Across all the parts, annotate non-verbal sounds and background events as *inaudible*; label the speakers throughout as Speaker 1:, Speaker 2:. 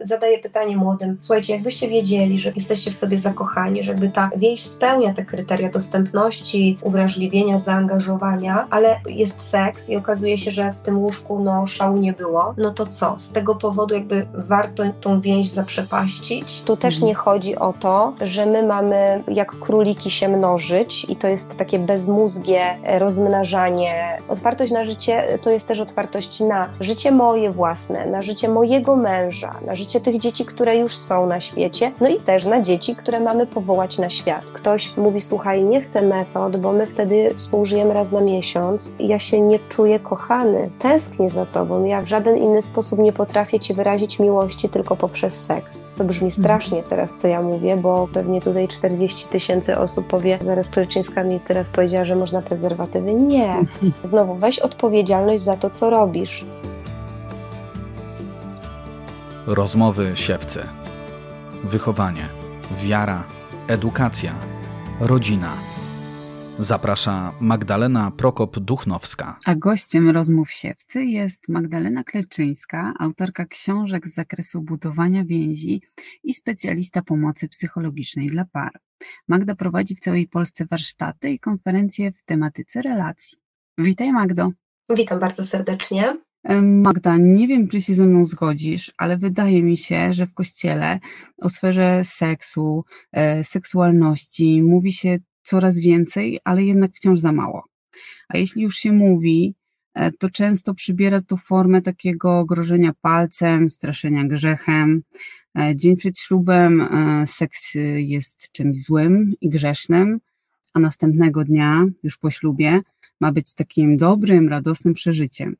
Speaker 1: zadaję pytanie młodym, słuchajcie, jakbyście wiedzieli, że jesteście w sobie zakochani, żeby ta więź spełnia te kryteria dostępności, uwrażliwienia, zaangażowania, ale jest seks i okazuje się, że w tym łóżku no szału nie było, no to co? Z tego powodu jakby warto tą więź zaprzepaścić? Tu też nie chodzi o to, że my mamy jak króliki się mnożyć i to jest takie bezmózgie rozmnażanie. Otwartość na życie to jest też otwartość na życie moje własne, na życie mojego męża, na życie tych dzieci, które już są na świecie, no i też na dzieci, które mamy powołać na świat. Ktoś mówi, słuchaj, nie chcę metod, bo my wtedy współżyjemy raz na miesiąc ja się nie czuję kochany, tęsknię za tobą, ja w żaden inny sposób nie potrafię ci wyrazić miłości tylko poprzez seks. To brzmi mhm. strasznie teraz, co ja mówię, bo pewnie tutaj 40 tysięcy osób powie, zaraz Kleczyńska mi teraz powiedziała, że można prezerwatywy. Nie. *laughs* Znowu, weź odpowiedzialność za to, co robisz.
Speaker 2: Rozmowy siewcy. Wychowanie, wiara, edukacja, rodzina. Zaprasza Magdalena Prokop-Duchnowska.
Speaker 3: A gościem rozmów siewcy jest Magdalena Kleczyńska, autorka książek z zakresu budowania więzi i specjalista pomocy psychologicznej dla par. Magda prowadzi w całej Polsce warsztaty i konferencje w tematyce relacji. Witaj Magdo.
Speaker 1: Witam bardzo serdecznie.
Speaker 3: Magda, nie wiem, czy się ze mną zgodzisz, ale wydaje mi się, że w kościele o sferze seksu, e, seksualności mówi się coraz więcej, ale jednak wciąż za mało. A jeśli już się mówi, e, to często przybiera to formę takiego grożenia palcem, straszenia grzechem. E, dzień przed ślubem seks jest czymś złym i grzesznym, a następnego dnia, już po ślubie, ma być takim dobrym, radosnym przeżyciem.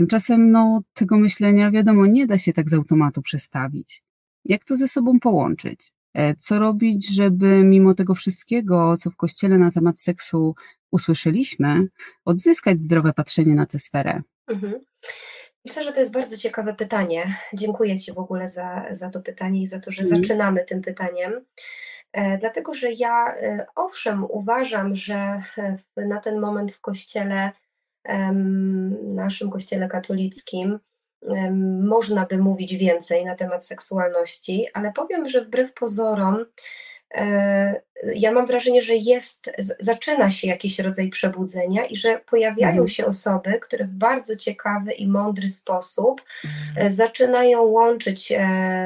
Speaker 3: Tymczasem no, tego myślenia, wiadomo, nie da się tak z automatu przestawić. Jak to ze sobą połączyć? E, co robić, żeby mimo tego wszystkiego, co w kościele na temat seksu usłyszeliśmy, odzyskać zdrowe patrzenie na tę sferę? Mhm.
Speaker 1: Myślę, że to jest bardzo ciekawe pytanie. Dziękuję Ci w ogóle za, za to pytanie i za to, że mhm. zaczynamy tym pytaniem. E, dlatego, że ja e, owszem uważam, że na ten moment w kościele naszym kościele katolickim można by mówić więcej na temat seksualności, ale powiem, że wbrew pozorom E, ja mam wrażenie, że jest, zaczyna się jakiś rodzaj przebudzenia i że pojawiają mhm. się osoby, które w bardzo ciekawy i mądry sposób mhm. E, zaczynają łączyć e,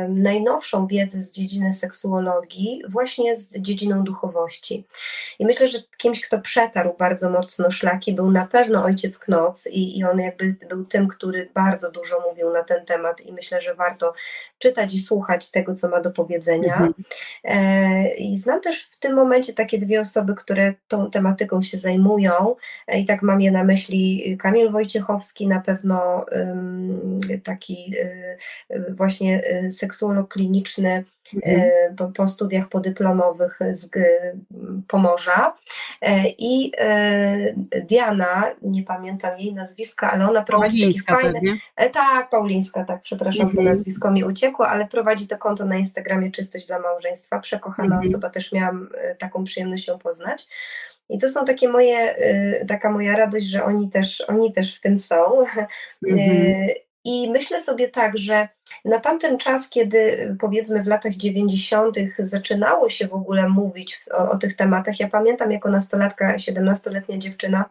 Speaker 1: najnowszą wiedzę z dziedziny seksuologii właśnie z dziedziną duchowości. I myślę, że kimś, kto przetarł bardzo mocno szlaki, był na pewno ojciec Knoc i, i on jakby był tym, który bardzo dużo mówił na ten temat i myślę, że warto czytać i słuchać tego, co ma do powiedzenia. Mhm. I znam też w tym momencie takie dwie osoby, które tą tematyką się zajmują. I tak mam je na myśli Kamil Wojciechowski, na pewno taki y, właśnie y, seksuolog kliniczny mhm. Y, po, po, studiach podyplomowych z Pomorza. E, I Diana, nie pamiętam jej nazwiska, ale ona prowadzi
Speaker 3: Paulińska taki fajny. Pewnie.
Speaker 1: E, tak, Paulińska, tak, przepraszam, mhm. to nazwisko mi uciekło, ale prowadzi to konto na Instagramie Czystość dla Małżeństwa. Przekochana mhm. osoba, też miałam e, taką przyjemność ją poznać. I to są takie moje, e, taka moja radość, że oni też, oni też w tym są. E, mhm. I myślę sobie tak, że na tamten czas, kiedy powiedzmy w latach 90. zaczynało się w ogóle mówić o, o tych tematach, ja pamiętam jako nastolatka, 17-letnia dziewczyna,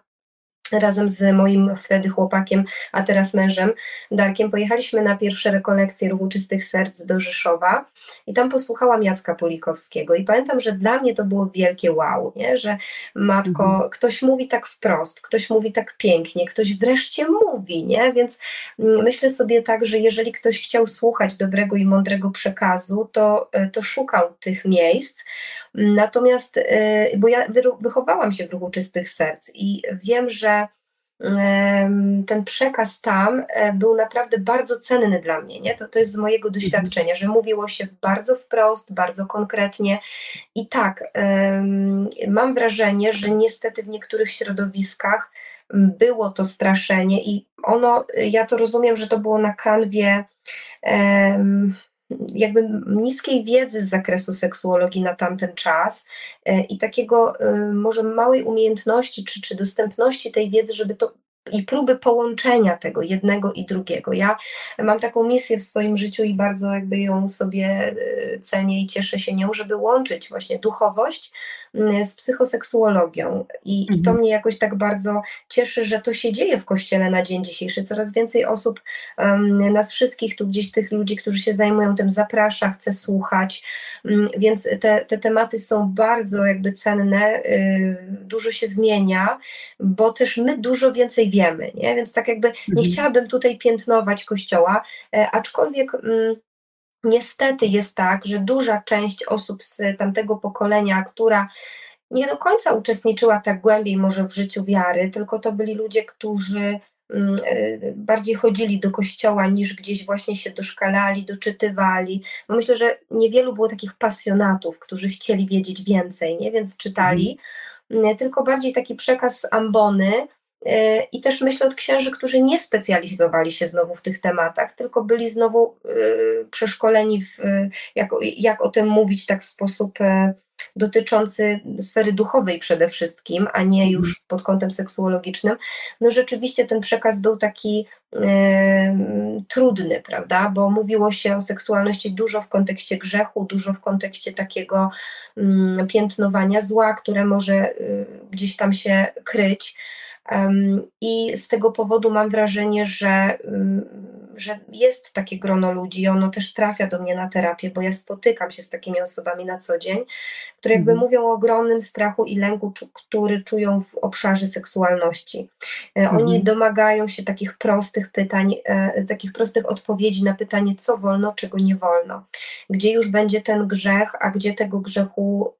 Speaker 1: razem z moim wtedy chłopakiem, a teraz mężem, Darkiem, pojechaliśmy na pierwsze rekolekcje Ruchu Czystych Serc do Rzeszowa i tam posłuchałam Jacka Pulikowskiego i pamiętam, że dla mnie to było wielkie wow, nie? że matko, mhm. ktoś mówi tak wprost, ktoś mówi tak pięknie, ktoś wreszcie mówi, nie? więc mm, myślę sobie tak, że jeżeli ktoś chciał słuchać dobrego i mądrego przekazu, to, e, to szukał tych miejsc, Natomiast, y, bo ja wychowałam się w ruchu czystych serc i wiem, że ten przekaz tam e, był naprawdę bardzo cenny dla mnie. Nie? To, to jest z mojego mhm. doświadczenia, że mówiło się bardzo wprost, bardzo konkretnie. I tak, mam wrażenie, że niestety w niektórych środowiskach było to straszenie i ono, ja to rozumiem, że to było na kanwie jakby niskiej wiedzy z zakresu seksuologii na tamten czas e, i takiego e, może małej umiejętności czy, czy dostępności tej wiedzy, żeby to i próby połączenia tego jednego i drugiego. Ja mam taką misję w swoim życiu i bardzo jakby ją sobie y, cenię i cieszę się nią, żeby łączyć właśnie duchowość z psychoseksuologią. I, mhm. i to mhm. mnie jakoś tak bardzo cieszy, że to się dzieje w kościele na dzień dzisiejszy. Coraz więcej osób, um, nas wszystkich tu gdzieś tych ludzi, którzy się zajmują tym, zaprasza, chce słuchać. Um, więc te, te tematy są bardzo jakby cenne, y, dużo się zmienia, bo też my dużo więcej wiemy, nie? Więc tak jakby nie mhm. chciałabym tutaj piętnować Kościoła, e, aczkolwiek mm, niestety jest tak, że duża część osób z tamtego pokolenia, która nie do końca uczestniczyła tak głębiej może w życiu wiary, tylko to byli ludzie, którzy mm, e, bardziej chodzili do kościoła niż gdzieś właśnie się doszkalali, doczytywali. Bo myślę, że niewielu było takich pasjonatów, którzy chcieli wiedzieć więcej, nie? więc czytali. Mm, tylko bardziej taki przekaz ambony, I też myślę od księży, którzy nie specjalizowali się znowu w tych tematach, tylko byli znowu e, przeszkoleni, w, jak, jak o tym mówić tak w sposób e, dotyczący sfery duchowej przede wszystkim, a nie już mhm. pod kątem seksuologicznym, no rzeczywiście ten przekaz był taki trudny, prawda? Bo mówiło się o seksualności dużo w kontekście grzechu, dużo w kontekście takiego mm, piętnowania zła, które może y, gdzieś tam się kryć. I z tego powodu mam wrażenie, że, że jest takie grono ludzi, ono też trafia do mnie na terapię, bo ja spotykam się z takimi osobami na co dzień, które jakby mhm. mówią o ogromnym strachu i lęku, który czują w obszarze seksualności. E, oni mhm. domagają się takich prostych pytań, e, takich prostych odpowiedzi na pytanie, co wolno, czego nie wolno, gdzie już będzie ten grzech, a gdzie tego grzechu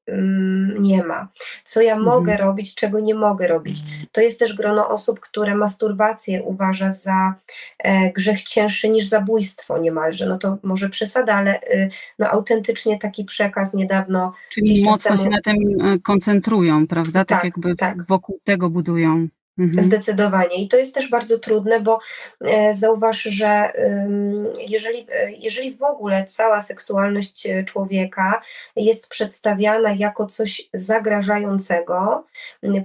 Speaker 1: nie ma, co ja mhm. mogę robić, czego nie mogę robić. To jest też grono osób, które masturbację uważa za e, grzech cięższy niż zabójstwo niemalże. No to może przesada, ale y, no, autentycznie taki przekaz niedawno.
Speaker 3: Czyli mocno temu... się na tym e, koncentrują, prawda? Tak, tak jakby tak. wokół tego budują.
Speaker 1: Mhm. Zdecydowanie. I to jest też bardzo trudne, bo e, zauważ, że jeżeli, e, jeżeli w ogóle cała seksualność e, człowieka jest przedstawiana jako coś zagrażającego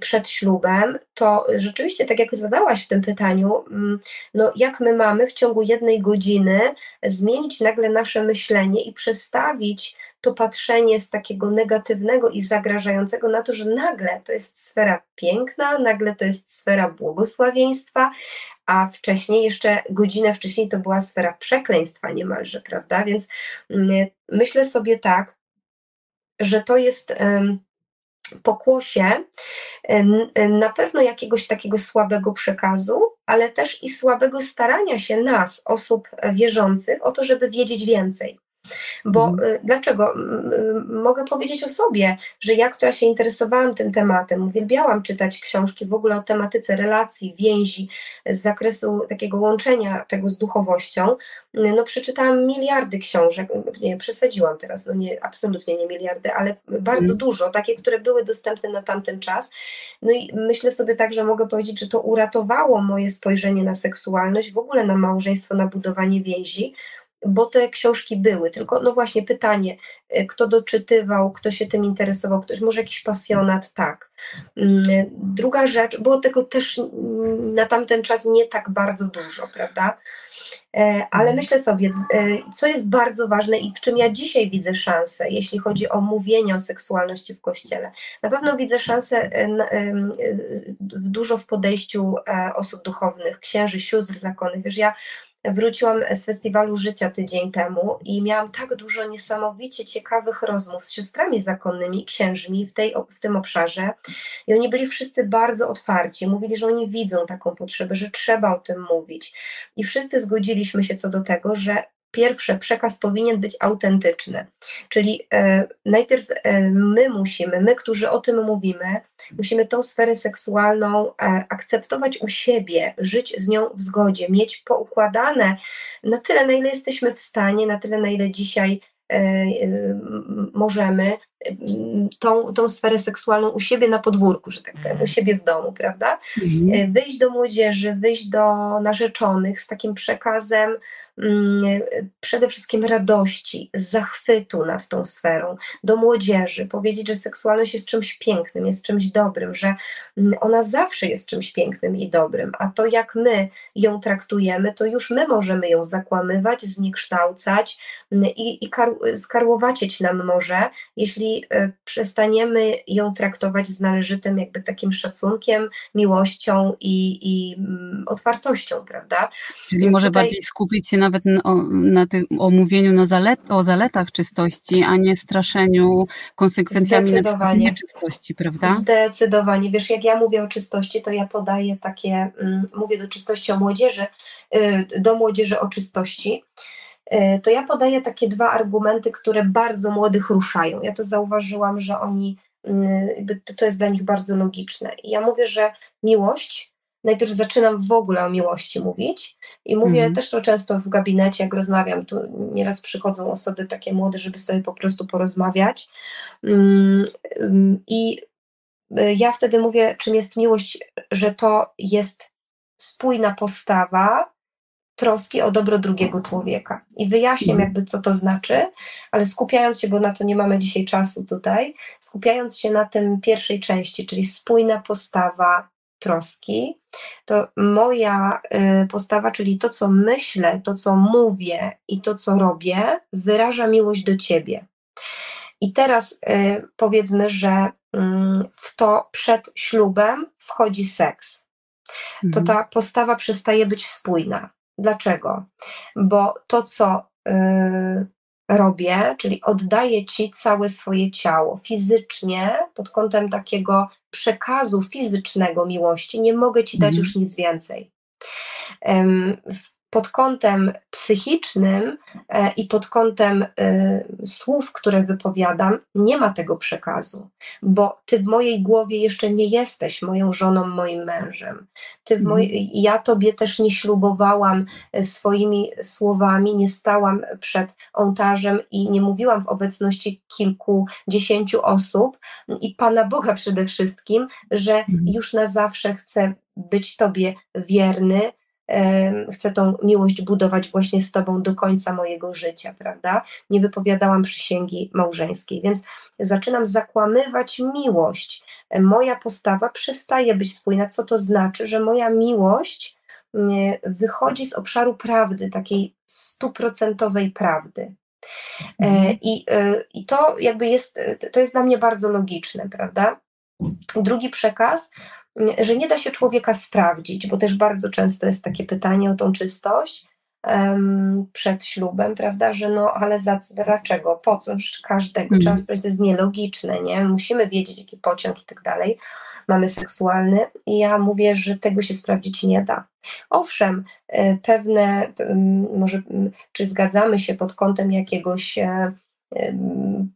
Speaker 1: przed ślubem, to rzeczywiście, tak jak zadałaś w tym pytaniu, no jak my mamy w ciągu jednej godziny zmienić nagle nasze myślenie i przestawić to patrzenie z takiego negatywnego i zagrażającego na to, że nagle to jest sfera piękna, nagle to jest sfera błogosławieństwa, a wcześniej, jeszcze godzinę wcześniej, to była sfera przekleństwa niemalże, prawda? Więc mm, myślę sobie tak, że to jest pokłosie na pewno jakiegoś takiego słabego przekazu, ale też i słabego starania się nas, osób wierzących, o to, żeby wiedzieć więcej. Bo mhm. Y, dlaczego? Mogę powiedzieć o sobie, że ja, która się interesowałam tym tematem, uwielbiałam czytać książki w ogóle o tematyce relacji, więzi, z zakresu takiego łączenia tego z duchowością, no przeczytałam miliardy książek, nie przesadziłam teraz, no nie, absolutnie nie miliardy, ale bardzo mm. dużo, takie, które były dostępne na tamten czas. No i myślę sobie tak, że mogę powiedzieć, że to uratowało moje spojrzenie na seksualność, w ogóle na małżeństwo, na budowanie więzi, bo te książki były, tylko no właśnie pytanie, y, kto doczytywał, kto się tym interesował, ktoś może jakiś pasjonat, tak. Mm, druga rzecz, było tego też mm, na tamten czas nie tak bardzo dużo, prawda? E, ale mhm. myślę sobie, e, co jest bardzo ważne i w czym ja dzisiaj widzę szansę, jeśli chodzi o mówienie o seksualności w kościele. Na pewno widzę szansę e, dużo w podejściu osób duchownych, księży, sióstr zakonnych. Wiesz, ja Wróciłam z festiwalu życia tydzień temu i miałam tak dużo niesamowicie ciekawych rozmów z siostrami zakonnymi, księżmi w, tej, w tym obszarze. I oni byli wszyscy bardzo otwarci. Mówili, że oni widzą taką potrzebę, że trzeba o tym mówić. I wszyscy zgodziliśmy się co do tego, że pierwsze, przekaz powinien być autentyczny. Czyli e, najpierw e, my musimy, my, którzy o tym mówimy, musimy tą sferę seksualną e, akceptować u siebie, żyć z nią w zgodzie, mieć poukładane na tyle, na ile jesteśmy w stanie, na tyle, na ile dzisiaj możemy tą, tą sferę seksualną u siebie na podwórku, że tak powiem, u siebie w domu, prawda? Mhm. Wyjść do młodzieży, wyjść do narzeczonych z takim przekazem, przede wszystkim radości, zachwytu nad tą sferą, do młodzieży, powiedzieć, że seksualność jest czymś pięknym, jest czymś dobrym, że mm, ona zawsze jest czymś pięknym i dobrym, a to jak my ją traktujemy, to już my możemy ją zakłamywać, zniekształcać mm, i, i kar, skarłowacieć nam może, jeśli e, przestaniemy ją traktować z należytym jakby takim szacunkiem, miłością i, i otwartością, prawda?
Speaker 3: Czyli Więc może tutaj... bardziej skupić się nawet na, na tym omówieniu na zalet, o zaletach czystości, a nie straszeniu konsekwencjami na nieczystości, prawda?
Speaker 1: Zdecydowanie. Wiesz, jak ja mówię o czystości, to ja podaję takie, mm, mówię do czystości o młodzieży, y, do młodzieży o czystości, y, to ja podaję takie dwa argumenty, które bardzo młodych ruszają. Ja to zauważyłam, że oni, y, to jest dla nich bardzo logiczne. I ja mówię, że miłość najpierw zaczynam w ogóle o miłości mówić i mówię mhm. też to często w gabinecie, jak rozmawiam, tu nieraz przychodzą osoby takie młode, żeby sobie po prostu porozmawiać mm, i y, ja wtedy mówię, czym jest miłość, że to jest spójna postawa troski o dobro drugiego człowieka. I wyjaśnię mhm. jakby, co to znaczy, ale skupiając się, bo na to nie mamy dzisiaj czasu tutaj, skupiając się na tym pierwszej części, czyli spójna postawa troski, to moja y, postawa, czyli to, co myślę, to, co mówię i to, co robię, wyraża miłość do ciebie. I teraz y, powiedzmy, że mm, w to przed ślubem wchodzi seks. To mhm. ta postawa przestaje być spójna. Dlaczego? Bo to, co y, robię, czyli oddaję ci całe swoje ciało fizycznie, pod kątem takiego przekazu fizycznego miłości, nie mogę ci dać mhm. już nic więcej. W pod kątem psychicznym e, i pod kątem e, słów, które wypowiadam, nie ma tego przekazu, bo ty w mojej głowie jeszcze nie jesteś moją żoną, moim mężem. Ty w moj... Mhm. Ja tobie też nie ślubowałam e, swoimi słowami, nie stałam przed ołtarzem i nie mówiłam w obecności kilkudziesięciu osób i Pana Boga przede wszystkim, że mhm. już na zawsze chcę być Tobie wierny, chcę tą miłość budować właśnie z Tobą do końca mojego życia, prawda? Nie wypowiadałam przysięgi małżeńskiej, więc zaczynam zakłamywać miłość. Moja postawa przestaje być spójna. Co to znaczy? Że moja miłość wychodzi z obszaru prawdy, takiej stuprocentowej prawdy. E, mhm. I, e, I to jakby jest, to jest dla mnie bardzo logiczne, prawda? Drugi przekaz że nie da się człowieka sprawdzić, bo też bardzo często jest takie pytanie o tą czystość um, przed ślubem, prawda, że no ale za, dlaczego, po co, każdego mm. trzeba sprawdzić, to jest nielogiczne, nie, musimy wiedzieć jaki pociąg i tak dalej, mamy seksualny i ja mówię, że tego się sprawdzić nie da. Owszem, e, pewne, może czy zgadzamy się pod kątem jakiegoś e,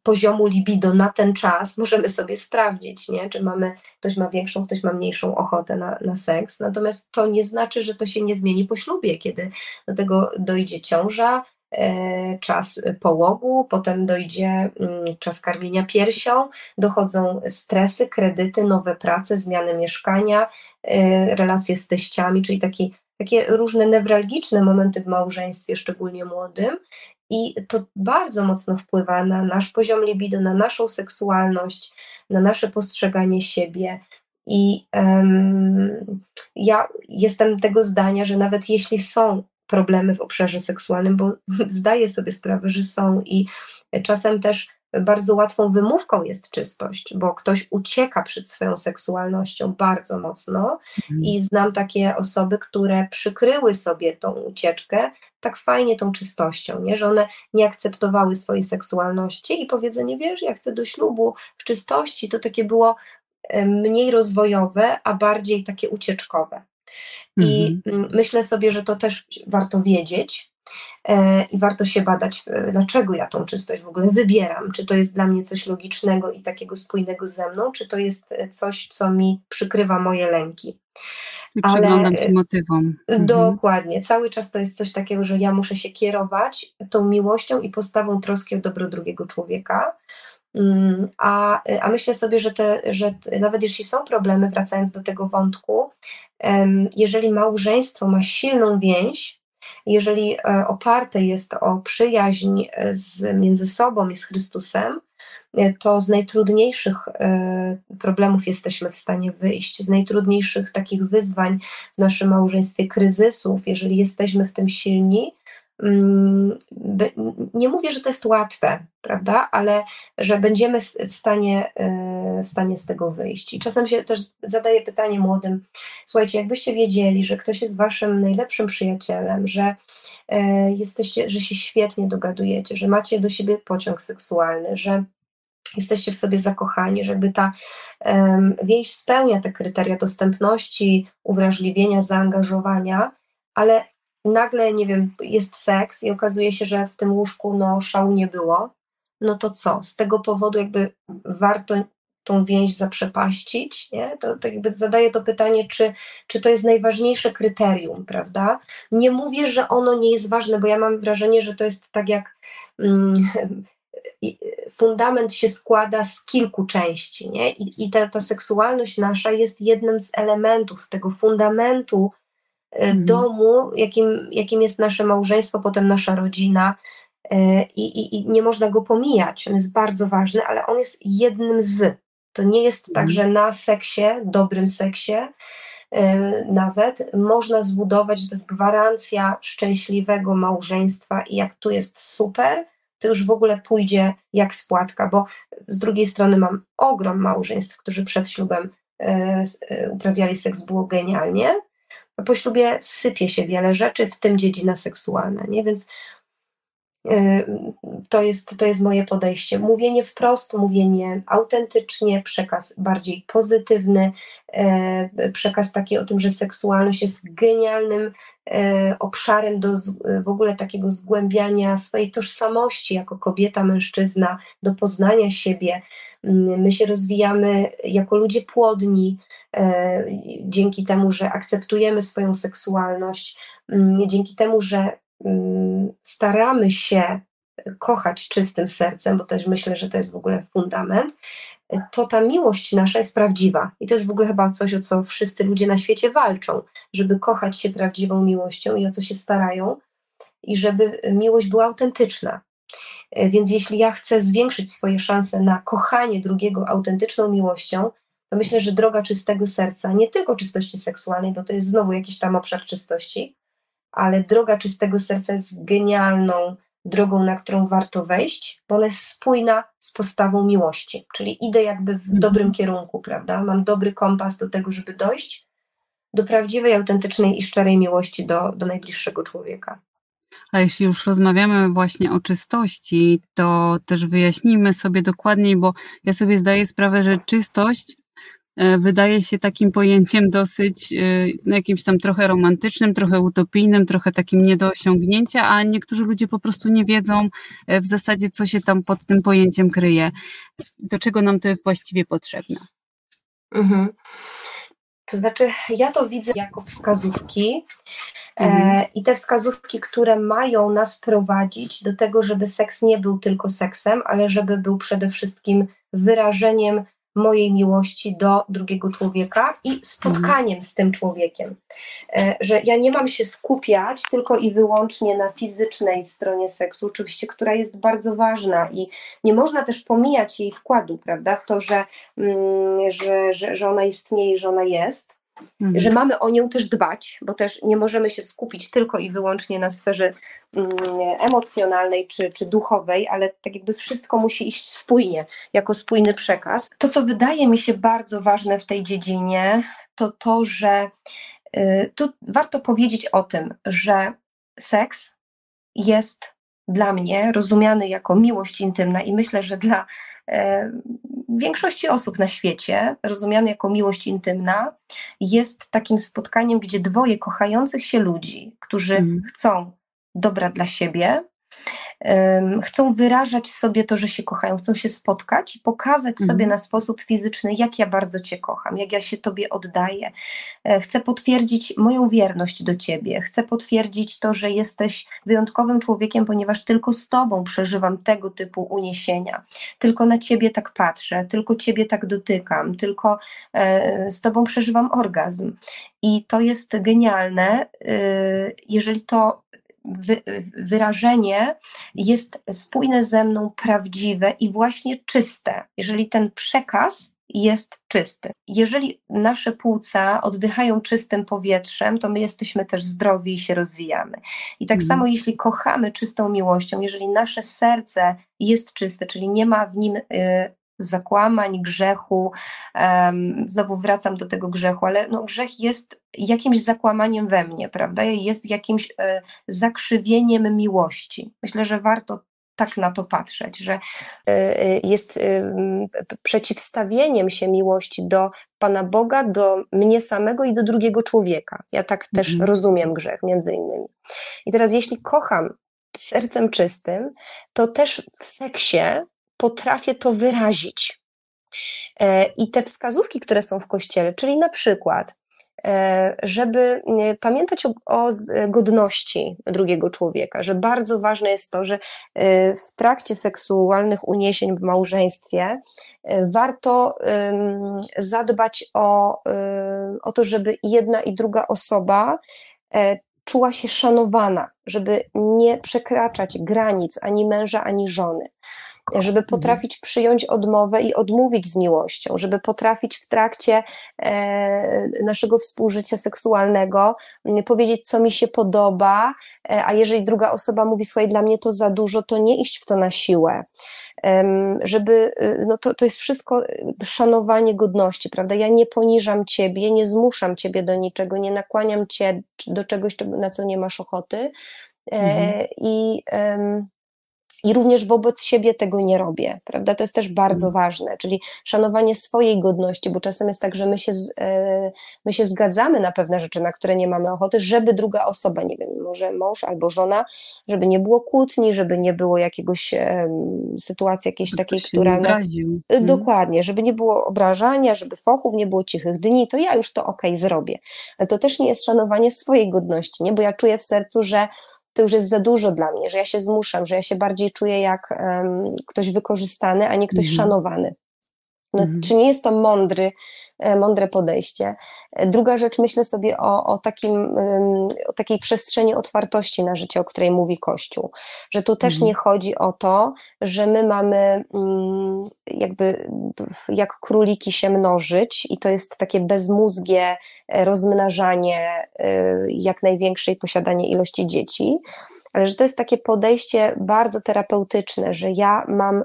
Speaker 1: poziomu libido na ten czas możemy sobie sprawdzić, nie? czy mamy, ktoś ma większą, ktoś ma mniejszą ochotę na, na seks. Natomiast to nie znaczy, że to się nie zmieni po ślubie, kiedy do tego dojdzie ciąża, e, czas połogu, potem dojdzie mm, czas karmienia piersią, dochodzą stresy, kredyty, nowe prace, zmiany mieszkania, e, relacje z teściami, czyli taki, takie różne newralgiczne momenty w małżeństwie, szczególnie młodym, i to bardzo mocno wpływa na nasz poziom libido, na naszą seksualność, na nasze postrzeganie siebie. I um, ja jestem tego zdania, że nawet jeśli są problemy w obszarze seksualnym, bo *laughs* zdaję sobie sprawę, że są i czasem też bardzo łatwą wymówką jest czystość, bo ktoś ucieka przed swoją seksualnością bardzo mocno mhm. i znam takie osoby, które przykryły sobie tą ucieczkę tak fajnie tą czystością, nie? że one nie akceptowały swojej seksualności i powiedzenie, wiesz, ja chcę do ślubu w czystości, to takie było mniej rozwojowe, a bardziej takie ucieczkowe. I mhm. myślę sobie, że to też warto wiedzieć, E, i warto się badać, e, dlaczego ja tą czystość w ogóle wybieram. Czy to jest dla mnie coś logicznego i takiego spójnego ze mną, czy to jest e, coś, co mi przykrywa moje lęki.
Speaker 3: I przyglądam się motywom.
Speaker 1: Mhm. Dokładnie. Cały czas to jest coś takiego, że ja muszę się kierować tą miłością i postawą troski o dobro drugiego człowieka. Mm, a, a myślę sobie, że, te, że nawet jeśli są problemy, wracając do tego wątku, jeżeli małżeństwo ma silną więź, jeżeli e, oparte jest o przyjaźń z, między sobą i z Chrystusem, to z najtrudniejszych problemów jesteśmy w stanie wyjść, z najtrudniejszych takich wyzwań w naszym małżeństwie, kryzysów, jeżeli jesteśmy w tym silni, nie mówię, że to jest łatwe, prawda, ale że będziemy w stanie, e, w stanie z tego wyjść. I czasem się też zadaję pytanie młodym, słuchajcie, jakbyście wiedzieli, że ktoś jest waszym najlepszym przyjacielem, że e, jesteście, że się świetnie dogadujecie, że macie do siebie pociąg seksualny, że jesteście w sobie zakochani, żeby ta um, więź spełnia te kryteria dostępności, uwrażliwienia, zaangażowania, ale nagle, nie wiem, jest seks i okazuje się, że w tym łóżku no, szału nie było, no to co? Z tego powodu jakby warto tą więź zaprzepaścić, nie? To, to jakby zadaję to pytanie, czy, czy to jest najważniejsze kryterium, prawda? Nie mówię, że ono nie jest ważne, bo ja mam wrażenie, że to jest tak jak mm, fundament się składa z kilku części, nie? I, i ta, ta seksualność nasza jest jednym z elementów tego fundamentu mhm. domu, jakim, jakim jest nasze małżeństwo, potem nasza rodzina. E, I, i, I, nie można go pomijać. On jest bardzo ważny, ale on jest jednym z. To nie jest tak, mhm. tak, że na seksie, dobrym seksie, e, nawet można zbudować, to jest gwarancja szczęśliwego małżeństwa i jak tu jest super, to już w ogóle pójdzie jak spłatka, bo z drugiej strony mam ogrom małżeństw, którzy przed ślubem uprawiali seks, było genialnie, po ślubie sypie się wiele rzeczy, w tym dziedzina seksualna, nie? Więc to jest, to jest moje podejście. Mówienie wprost, mówienie autentycznie, przekaz bardziej pozytywny, y, przekaz taki o tym, że seksualność jest genialnym y, obszarem do w ogóle takiego zgłębiania swojej tożsamości jako kobieta, mężczyzna, do poznania siebie. Mm, my się rozwijamy jako ludzie płodni, dzięki temu, że akceptujemy swoją seksualność, mm, dzięki temu, że staramy się kochać czystym sercem, bo też myślę, że to jest w ogóle fundament, to ta miłość nasza jest prawdziwa. I to jest w ogóle chyba coś, o co wszyscy ludzie na świecie walczą, żeby kochać się prawdziwą miłością i o co się starają, i żeby miłość była autentyczna. E, więc jeśli ja chcę zwiększyć swoje szanse na kochanie drugiego autentyczną miłością, to myślę, że droga czystego serca, nie tylko czystości seksualnej, bo to jest znowu jakiś tam obszar czystości, ale droga czystego serca jest genialną drogą, na którą warto wejść, bo ona jest spójna z postawą miłości, czyli idę jakby w mhm. dobrym kierunku, prawda? Mam dobry kompas do tego, żeby dojść do prawdziwej, autentycznej i szczerej miłości do, do najbliższego człowieka.
Speaker 3: A jeśli już rozmawiamy właśnie o czystości, to też wyjaśnijmy sobie dokładniej, bo ja sobie zdaję sprawę, że czystość wydaje się takim pojęciem dosyć e, no, jakimś tam trochę romantycznym, trochę utopijnym, trochę takim nie do osiągnięcia, a niektórzy ludzie po prostu nie wiedzą e, w zasadzie, co się tam pod tym pojęciem kryje, do czego nam to jest właściwie potrzebne. Mhm.
Speaker 1: To znaczy, ja to widzę jako wskazówki mhm. e, i te wskazówki, które mają nas prowadzić do tego, żeby seks nie był tylko seksem, ale żeby był przede wszystkim wyrażeniem mojej miłości do drugiego człowieka i spotkaniem z tym człowiekiem. E, że ja nie mam się skupiać tylko i wyłącznie na fizycznej stronie seksu, oczywiście, która jest bardzo ważna i nie można też pomijać jej wkładu, prawda, w to, że, mm, że, że, że ona istnieje, że ona jest Mhm. Że mamy o nią też dbać, bo też nie możemy się skupić tylko i wyłącznie na sferze mm, emocjonalnej czy, czy duchowej, ale tak jakby wszystko musi iść spójnie, jako spójny przekaz. To, co wydaje mi się bardzo ważne w tej dziedzinie, to to, że y, tu warto powiedzieć o tym, że seks jest dla mnie rozumiany jako miłość intymna i myślę, że dla e, większości osób na świecie rozumiany jako miłość intymna jest takim spotkaniem, gdzie dwoje kochających się ludzi, którzy mm. chcą dobra dla siebie, chcą wyrażać sobie to, że się kochają, chcą się spotkać i pokazać mhm. sobie na sposób fizyczny, jak ja bardzo Cię kocham, jak ja się Tobie oddaję. E, chcę potwierdzić moją wierność do Ciebie, chcę potwierdzić to, że jesteś wyjątkowym człowiekiem, ponieważ tylko z Tobą przeżywam tego typu uniesienia, tylko na Ciebie tak patrzę, tylko Ciebie tak dotykam, tylko e, z Tobą przeżywam orgazm. I to jest genialne, y, jeżeli to wy, wyrażenie jest spójne ze mną, prawdziwe i właśnie czyste. Jeżeli ten przekaz jest czysty. Jeżeli nasze płuca oddychają czystym powietrzem, to my jesteśmy też zdrowi i się rozwijamy. I tak mm. samo, jeśli kochamy czystą miłością, jeżeli nasze serce jest czyste, czyli nie ma w nim y, zakłamań, grzechu. Znowu wracam do tego grzechu, ale no, grzech jest jakimś zakłamaniem we mnie, prawda? Jest jakimś e, zakrzywieniem miłości. Myślę, że warto tak na to patrzeć, że e, e, jest przeciwstawieniem się miłości do Pana Boga, do mnie samego i do drugiego człowieka. Ja tak też mhm. rozumiem grzech, między innymi. I teraz, jeśli kocham sercem czystym, to też w seksie potrafię to wyrazić. E, I te wskazówki, które są w kościele, czyli na przykład, e, żeby pamiętać o, o, godności drugiego człowieka, że bardzo ważne jest to, że e, w trakcie seksualnych uniesień w małżeństwie warto zadbać o, o to, żeby jedna i druga osoba czuła się szanowana, żeby nie przekraczać granic ani męża, ani żony żeby mhm. potrafić przyjąć odmowę i odmówić z miłością, żeby potrafić w trakcie e, naszego współżycia seksualnego powiedzieć, co mi się podoba, e, a jeżeli druga osoba mówi, słuchaj, dla mnie to za dużo, to nie iść w to na siłę. Żeby, y, no to, to jest wszystko y, szanowanie godności, prawda? Ja nie poniżam ciebie, nie zmuszam ciebie do niczego, nie nakłaniam cię do czegoś, na co nie masz ochoty. E, mhm. I i również wobec siebie tego nie robię, prawda? To jest też bardzo mm. ważne, czyli szanowanie swojej godności, bo czasem jest tak, że my się, e, my się zgadzamy na pewne rzeczy, na które nie mamy ochoty, żeby druga osoba, nie wiem, może mąż albo żona, żeby nie było kłótni, żeby nie było jakiegoś um, sytuacji jakiejś takiej, która nas... Mm. Dokładnie, żeby nie było obrażania, żeby fochów, nie było cichych dni, to ja już to okej okay, zrobię. Ale to też nie jest szanowanie swojej godności, nie? Bo ja czuję w sercu, że to już jest za dużo dla mnie, że ja się zmuszam, że ja się bardziej czuję jak um, ktoś wykorzystany, a nie ktoś mhm. szanowany. No, mhm. Czy nie jest to mądry, e, mądre podejście? E, druga rzecz, myślę sobie o, o, takim, o takiej przestrzeni otwartości na życie, o której mówi Kościół. Że tu też mhm. nie chodzi o to, że my mamy mm, jakby jak króliki się mnożyć i to jest takie bezmózgie e, rozmnażanie jak największej posiadanie ilości dzieci, ale że to jest takie podejście bardzo terapeutyczne, że ja mam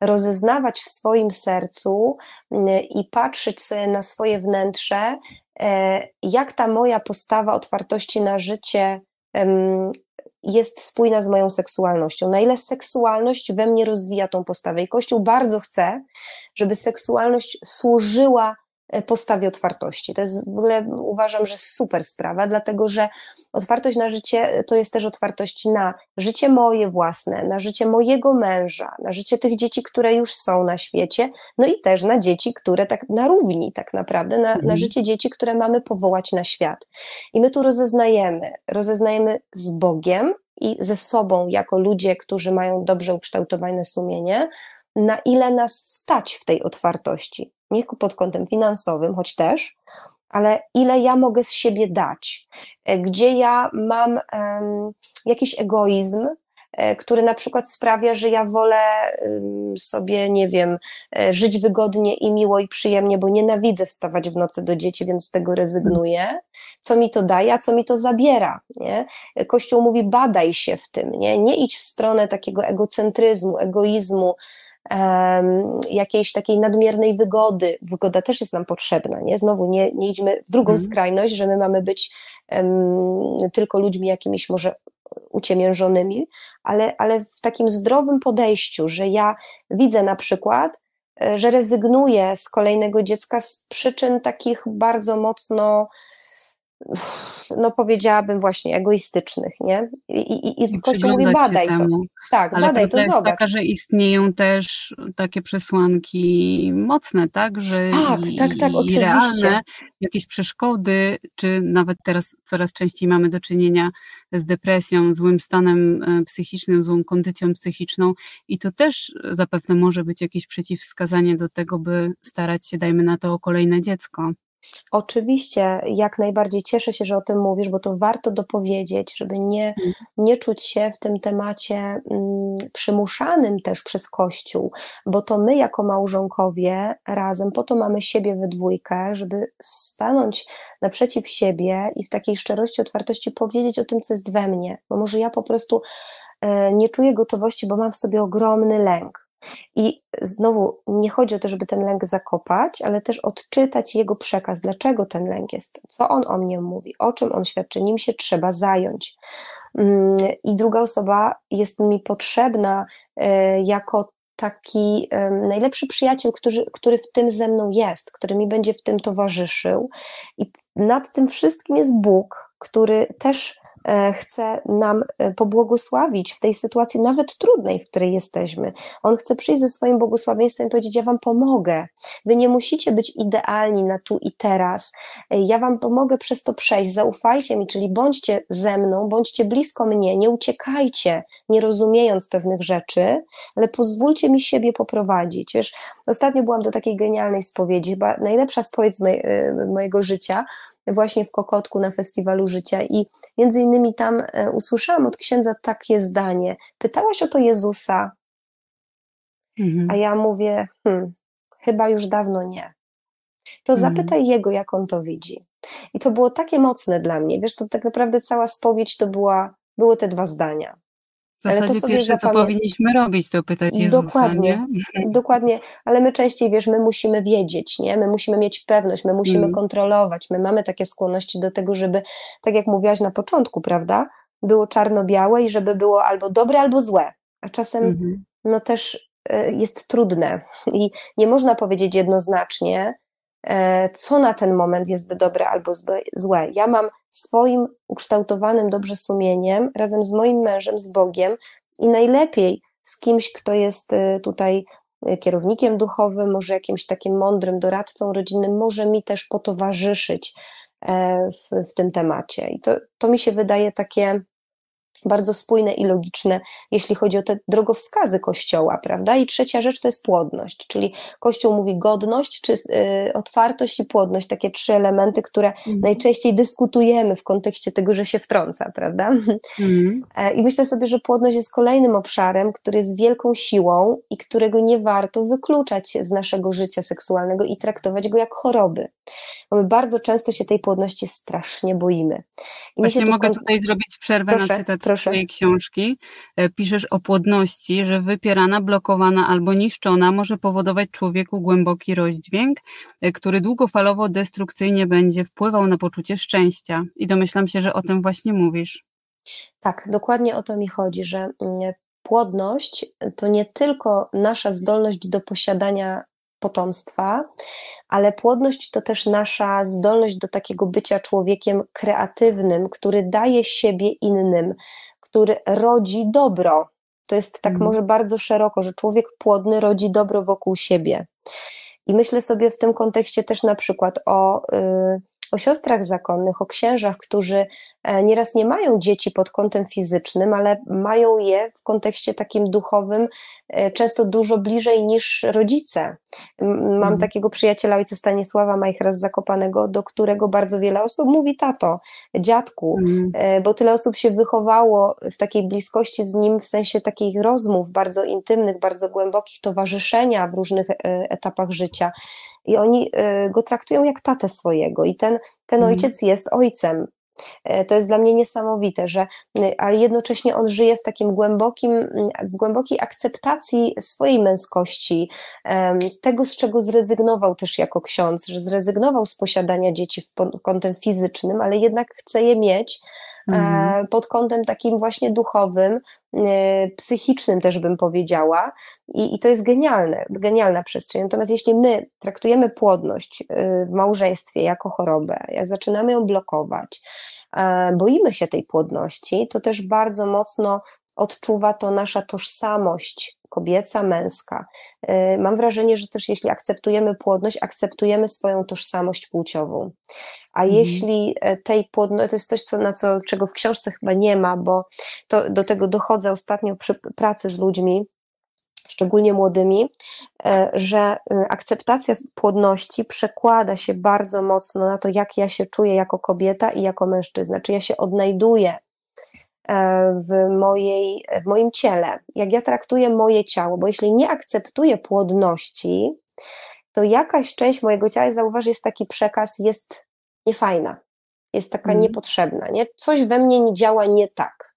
Speaker 1: rozeznawać w swoim sercu mm, i patrzeć na swoje wnętrze, e, jak ta moja postawa otwartości na życie jest spójna z moją seksualnością, na ile seksualność we mnie rozwija tą postawę. I Kościół bardzo chce, żeby seksualność służyła postawie otwartości. To jest w ogóle uważam, że super sprawa, dlatego że otwartość na życie to jest też otwartość na życie moje własne, na życie mojego męża, na życie tych dzieci, które już są na świecie, no i też na dzieci, które tak na równi tak naprawdę, na, mhm. na życie dzieci, które mamy powołać na świat. I my tu rozeznajemy, rozeznajemy z Bogiem i ze sobą jako ludzie, którzy mają dobrze ukształtowane sumienie, na ile nas stać w tej otwartości nie pod kątem finansowym, choć też, ale ile ja mogę z siebie dać, e, gdzie ja mam jakiś egoizm, e, który na przykład sprawia, że ja wolę sobie, nie wiem, e, żyć wygodnie i miło i przyjemnie, bo nienawidzę wstawać w nocy do dzieci, więc z tego rezygnuję. Co mi to daje, a co mi to zabiera? Nie? Kościół mówi, badaj się w tym, nie? nie idź w stronę takiego egocentryzmu, egoizmu, jakiejś takiej nadmiernej wygody. Wygoda też jest nam potrzebna, nie? Znowu nie, nie idźmy w drugą hmm. skrajność, że my mamy być um, tylko ludźmi jakimiś może uciemiężonymi, ale, ale w takim zdrowym podejściu, że ja widzę na przykład, e, że rezygnuję z kolejnego dziecka z przyczyn takich bardzo mocno no powiedziałabym właśnie egoistycznych, nie? I, i, i Kościół mówi badaj to. Temu.
Speaker 3: Tak, Ale badaj to, jest zobacz. taka, że istnieją też takie przesłanki mocne, tak? Że
Speaker 1: tak, i, tak, tak, oczywiście. realne
Speaker 3: jakieś przeszkody, czy nawet teraz coraz częściej mamy do czynienia z depresją, złym stanem e, psychicznym, złą kondycją psychiczną i to też zapewne może być jakieś przeciwwskazanie do tego, by starać się, dajmy na to, o kolejne dziecko.
Speaker 1: Oczywiście, jak najbardziej cieszę się, że o tym mówisz, bo to warto dopowiedzieć, żeby nie,
Speaker 3: Mhm.
Speaker 1: nie czuć się w tym temacie mm, przymuszanym też przez Kościół, bo to my jako małżonkowie razem, po to mamy siebie we dwójkę, żeby stanąć naprzeciw siebie i w takiej szczerości, otwartości powiedzieć o tym, co jest we mnie, bo może ja po prostu e, nie czuję gotowości, bo mam w sobie ogromny lęk. I znowu nie chodzi o to, żeby ten lęk zakopać, ale też odczytać jego przekaz, dlaczego ten lęk jest, co on o mnie mówi, o czym on świadczy, nim się trzeba zająć. Mm, I druga osoba jest mi potrzebna e, jako taki najlepszy przyjaciel, który, który w tym ze mną jest, który mi będzie w tym towarzyszył. I nad tym wszystkim jest Bóg, który też chce nam e, pobłogosławić w tej sytuacji, nawet trudnej, w której jesteśmy. On chce przyjść ze swoim błogosławieństwem i powiedzieć: Ja Wam pomogę. Wy nie musicie być idealni na tu i teraz. E, Ja Wam pomogę przez to przejść. Zaufajcie mi, czyli bądźcie ze mną, bądźcie blisko mnie, nie uciekajcie, nie rozumiejąc pewnych rzeczy, ale pozwólcie mi siebie poprowadzić. Wiesz, ostatnio byłam do takiej genialnej spowiedzi, chyba najlepsza spowiedź z moj, e, mojego życia, właśnie w Kokotku na Festiwalu Życia i między innymi tam e, usłyszałam od księdza takie zdanie. Pytałaś o to Jezusa,
Speaker 3: Mhm.
Speaker 1: a ja mówię, hmm, chyba już dawno nie. To
Speaker 3: Mhm.
Speaker 1: zapytaj jego, jak on to widzi. I to było takie mocne dla mnie. Wiesz, to tak naprawdę cała spowiedź to była, były te dwa zdania.
Speaker 3: W
Speaker 1: ale to
Speaker 3: zasadzie
Speaker 1: sobie
Speaker 3: pierwsze, co
Speaker 1: zapamię-
Speaker 3: powinniśmy robić, to pytać Jezusa,
Speaker 1: Dokładnie.
Speaker 3: nie? *laughs*
Speaker 1: Dokładnie, ale my częściej, wiesz, my musimy wiedzieć, nie? My musimy mieć pewność, my musimy
Speaker 3: Mm.
Speaker 1: kontrolować, my mamy takie skłonności do tego, żeby, tak jak mówiłaś na początku, prawda, było czarno-białe i żeby było albo dobre, albo złe. A czasem
Speaker 3: Mhm.
Speaker 1: no też e, jest trudne i nie można powiedzieć jednoznacznie, co na ten moment jest dobre albo złe-. Ja mam swoim ukształtowanym dobrze sumieniem, razem z moim mężem, z Bogiem i najlepiej z kimś, kto jest e, tutaj e, kierownikiem duchowym, może jakimś takim mądrym doradcą rodzinnym, może mi też potowarzyszyć e, w, w tym temacie. I to, to mi się wydaje takie bardzo spójne i logiczne, jeśli chodzi o te drogowskazy Kościoła, prawda? I trzecia rzecz to jest płodność, czyli Kościół mówi godność, czy y, otwartość i płodność, takie trzy elementy, które
Speaker 3: Mhm.
Speaker 1: najczęściej dyskutujemy w kontekście tego, że się wtrąca, prawda?
Speaker 3: Mhm.
Speaker 1: E, I myślę sobie, że płodność jest kolejnym obszarem, który jest wielką siłą i którego nie warto wykluczać z naszego życia seksualnego i traktować go jak choroby. Bo my bardzo często się tej płodności strasznie boimy. I
Speaker 3: Właśnie mogę
Speaker 1: kon-
Speaker 3: tutaj zrobić przerwę
Speaker 1: Proszę,
Speaker 3: na cytat
Speaker 1: proszę.
Speaker 3: z twojej książki. E, Piszesz o płodności, że wypierana, blokowana albo niszczona może powodować człowieku głęboki rozdźwięk, e, który długofalowo destrukcyjnie będzie wpływał na poczucie szczęścia. I domyślam się, że o tym właśnie mówisz.
Speaker 1: Tak, dokładnie o to mi chodzi, że mm, płodność to nie tylko nasza zdolność do posiadania potomstwa, ale płodność to też nasza zdolność do takiego bycia człowiekiem kreatywnym, który daje siebie innym, który rodzi dobro. To jest tak
Speaker 3: Mhm.
Speaker 1: może bardzo szeroko, że człowiek płodny rodzi dobro wokół siebie. I myślę sobie w tym kontekście też na przykład o, y, o siostrach zakonnych, o księżach, którzy e, nieraz nie mają dzieci pod kątem fizycznym, ale mają je w kontekście takim duchowym e, często dużo bliżej niż rodzice. Mam
Speaker 3: Mhm.
Speaker 1: takiego przyjaciela ojca Stanisława Majchra z Zakopanego, do którego bardzo wiele osób mówi tato, dziadku,
Speaker 3: Mhm.
Speaker 1: e, bo tyle osób się wychowało w takiej bliskości z nim, w sensie takich rozmów bardzo intymnych, bardzo głębokich, towarzyszenia w różnych etapach życia. I oni e, go traktują jak tatę swojego, i ten, ten
Speaker 3: Mhm.
Speaker 1: ojciec jest ojcem. E, To jest dla mnie niesamowite, że, ale jednocześnie on żyje w takim głębokim, w głębokiej akceptacji swojej męskości, tego, z czego zrezygnował też jako ksiądz, że zrezygnował z posiadania dzieci w pod kątem fizycznym, ale jednak chce je mieć
Speaker 3: Mhm.
Speaker 1: e, pod kątem takim właśnie duchowym, e, psychicznym też bym powiedziała. I, I to jest genialne, genialna przestrzeń. Natomiast jeśli my traktujemy płodność e, w małżeństwie jako chorobę, jak zaczynamy ją blokować, boimy się tej płodności, to też bardzo mocno odczuwa to nasza tożsamość kobieca, męska. Mam wrażenie, że też jeśli akceptujemy płodność, akceptujemy swoją tożsamość płciową. A
Speaker 3: Mhm.
Speaker 1: jeśli e, tej płodności, to jest coś, co, na co, czego w książce chyba nie ma, bo to, do tego dochodzę ostatnio przy pracy z ludźmi, szczególnie młodymi, że akceptacja płodności przekłada się bardzo mocno na to, jak ja się czuję jako kobieta i jako mężczyzna, czy ja się odnajduję w, mojej, w moim ciele, jak ja traktuję moje ciało, bo jeśli nie akceptuję płodności, to jakaś część mojego ciała, zauważ, jest taki przekaz, jest niefajna, jest taka mm. niepotrzebna, nie? coś we mnie nie działa nie tak.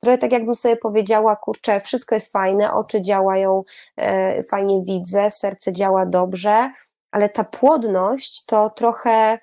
Speaker 1: Trochę tak jakbym sobie powiedziała, kurczę, wszystko jest fajne, oczy działają, e, fajnie widzę, serce działa dobrze, ale ta płodność to trochę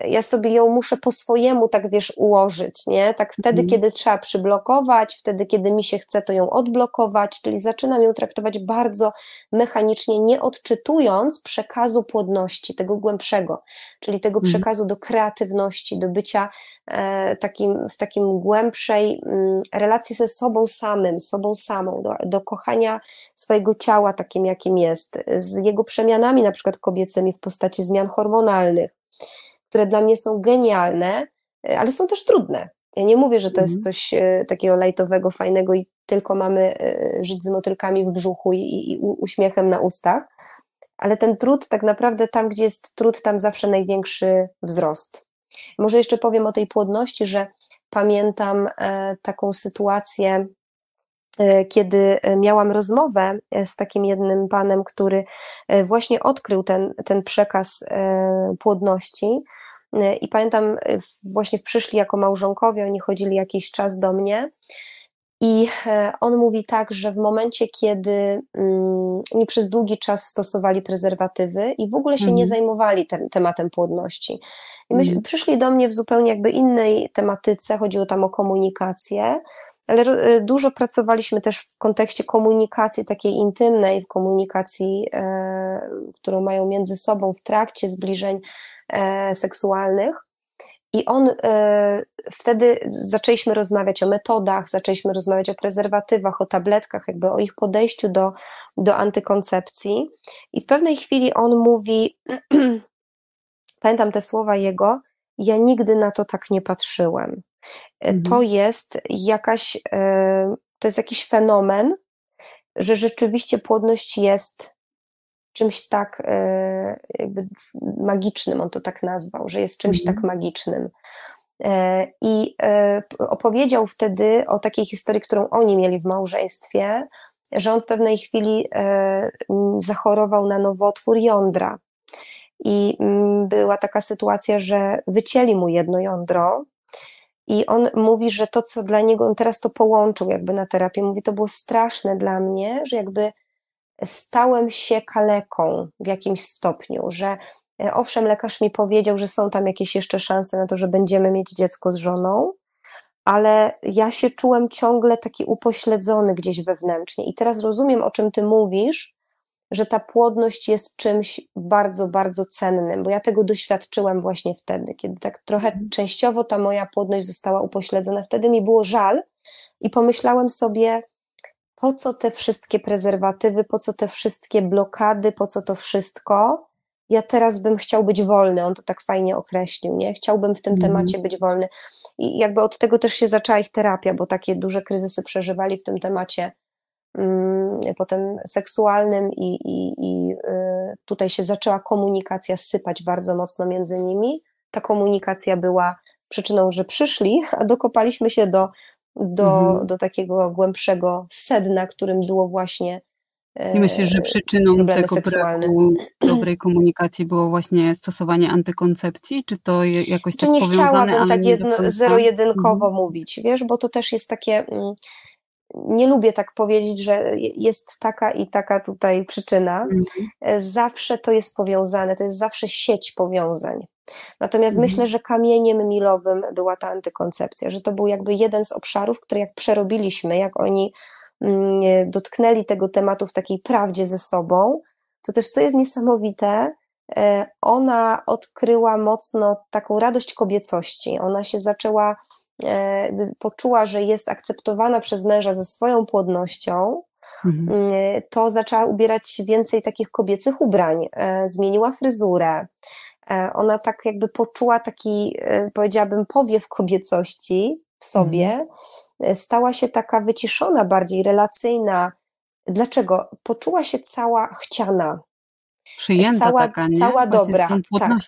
Speaker 1: ja sobie ją muszę po swojemu, tak wiesz, ułożyć, nie? Tak wtedy, mhm. kiedy trzeba przyblokować, wtedy, kiedy mi się chce, to ją odblokować, czyli zaczynam ją traktować bardzo mechanicznie, nie odczytując przekazu płodności, tego głębszego, czyli tego mhm. przekazu do kreatywności, do bycia e, takim, w takim głębszej mm, relacji ze sobą samym, sobą samą, do, do kochania swojego ciała takim, jakim jest, z jego przemianami na przykład kobiecymi w postaci zmian hormonalnych, które dla mnie są genialne, e, ale są też trudne. Ja nie mówię, że to jest mhm. coś e, takiego lajtowego, fajnego i tylko mamy e, żyć z motylkami w brzuchu i, i uśmiechem na ustach, ale ten trud tak naprawdę tam, gdzie jest trud, tam zawsze największy wzrost. Może jeszcze powiem o tej płodności, że pamiętam taką sytuację, kiedy miałam rozmowę z takim jednym panem, który właśnie odkrył ten, ten przekaz płodności i pamiętam, y, właśnie przyszli jako małżonkowie, oni chodzili jakiś czas do mnie. I e, on mówi tak, że w momencie, kiedy mm, oni przez długi czas stosowali prezerwatywy i w ogóle się nie mhm. zajmowali tym tematem płodności. I my mm. przyszli do mnie w zupełnie jakby innej tematyce, chodziło tam o komunikację, ale e, dużo pracowaliśmy też w kontekście komunikacji takiej intymnej, w komunikacji, e, którą mają między sobą w trakcie zbliżeń e, seksualnych. I on e, wtedy zaczęliśmy rozmawiać o metodach, zaczęliśmy rozmawiać o prezerwatywach, o tabletkach, jakby o ich podejściu do, do antykoncepcji. I w pewnej chwili on mówi, *clears throat* pamiętam te słowa jego, ja nigdy na to tak nie patrzyłem. E, mhm. To jest jakaś, e, to jest jakiś fenomen, że rzeczywiście płodność jest czymś tak e, jakby magicznym, on to tak nazwał, że jest czymś tak mhm. tak magicznym. I opowiedział wtedy o takiej historii, którą oni mieli w małżeństwie, że on w pewnej chwili zachorował na nowotwór jądra. I była taka sytuacja, że wycięli mu jedno jądro, i on mówi, że to, co dla niego, on teraz to połączył jakby na terapię, mówi, to było straszne dla mnie, że jakby stałem się kaleką w jakimś stopniu, że e, owszem, lekarz mi powiedział, że są tam jakieś jeszcze szanse na to, że będziemy mieć dziecko z żoną, ale ja się czułem ciągle taki upośledzony gdzieś wewnętrznie. I teraz rozumiem, o czym ty mówisz, że ta płodność jest czymś bardzo, bardzo cennym, bo ja tego doświadczyłam właśnie wtedy, kiedy tak trochę mhm. częściowo ta moja płodność została upośledzona. Wtedy mi było żal i pomyślałem sobie, po co te wszystkie prezerwatywy, po co te wszystkie blokady, po co to wszystko? Ja teraz bym chciał być wolny, on to tak fajnie określił, nie? Chciałbym w tym mm. temacie być wolny. I jakby od tego też się zaczęła ich terapia, bo takie duże kryzysy przeżywali w tym temacie Mm, potem seksualnym i, i, i y, tutaj się zaczęła komunikacja sypać bardzo mocno między nimi. Ta komunikacja była przyczyną, że przyszli, a dokopaliśmy się do, do, mhm. do takiego głębszego sedna, którym było właśnie
Speaker 3: i myślę, że przyczyną tego seksualne. braku *clears throat* dobrej komunikacji było właśnie stosowanie antykoncepcji? Czy to jakoś czy tak
Speaker 1: nie
Speaker 3: powiązane?
Speaker 1: Chciałabym tak jedno, zero-jedynkowo mhm. mówić, wiesz, bo to też jest takie mm, nie lubię tak powiedzieć, że jest taka i taka tutaj przyczyna. Mhm. Zawsze to jest powiązane, to jest zawsze sieć powiązań. Natomiast mhm. myślę, że kamieniem milowym była ta antykoncepcja, że to był jakby jeden z obszarów, który jak przerobiliśmy, jak oni mm, dotknęli tego tematu w takiej prawdzie ze sobą, to też co jest niesamowite, e, ona odkryła mocno taką radość kobiecości. Ona się zaczęła E, poczuła, że jest akceptowana przez męża ze swoją płodnością, mhm. E, to zaczęła ubierać więcej takich kobiecych ubrań, zmieniła fryzurę. Ona tak jakby poczuła taki, powiedziałabym, powiew kobiecości w sobie, mhm. stała się taka wyciszona, bardziej relacyjna, Dlaczego? Poczuła się cała chciana,
Speaker 3: Przyjęta
Speaker 1: cała,
Speaker 3: taka, nie?
Speaker 1: cała
Speaker 3: Właśnie
Speaker 1: dobra.
Speaker 3: z tą
Speaker 1: Tak.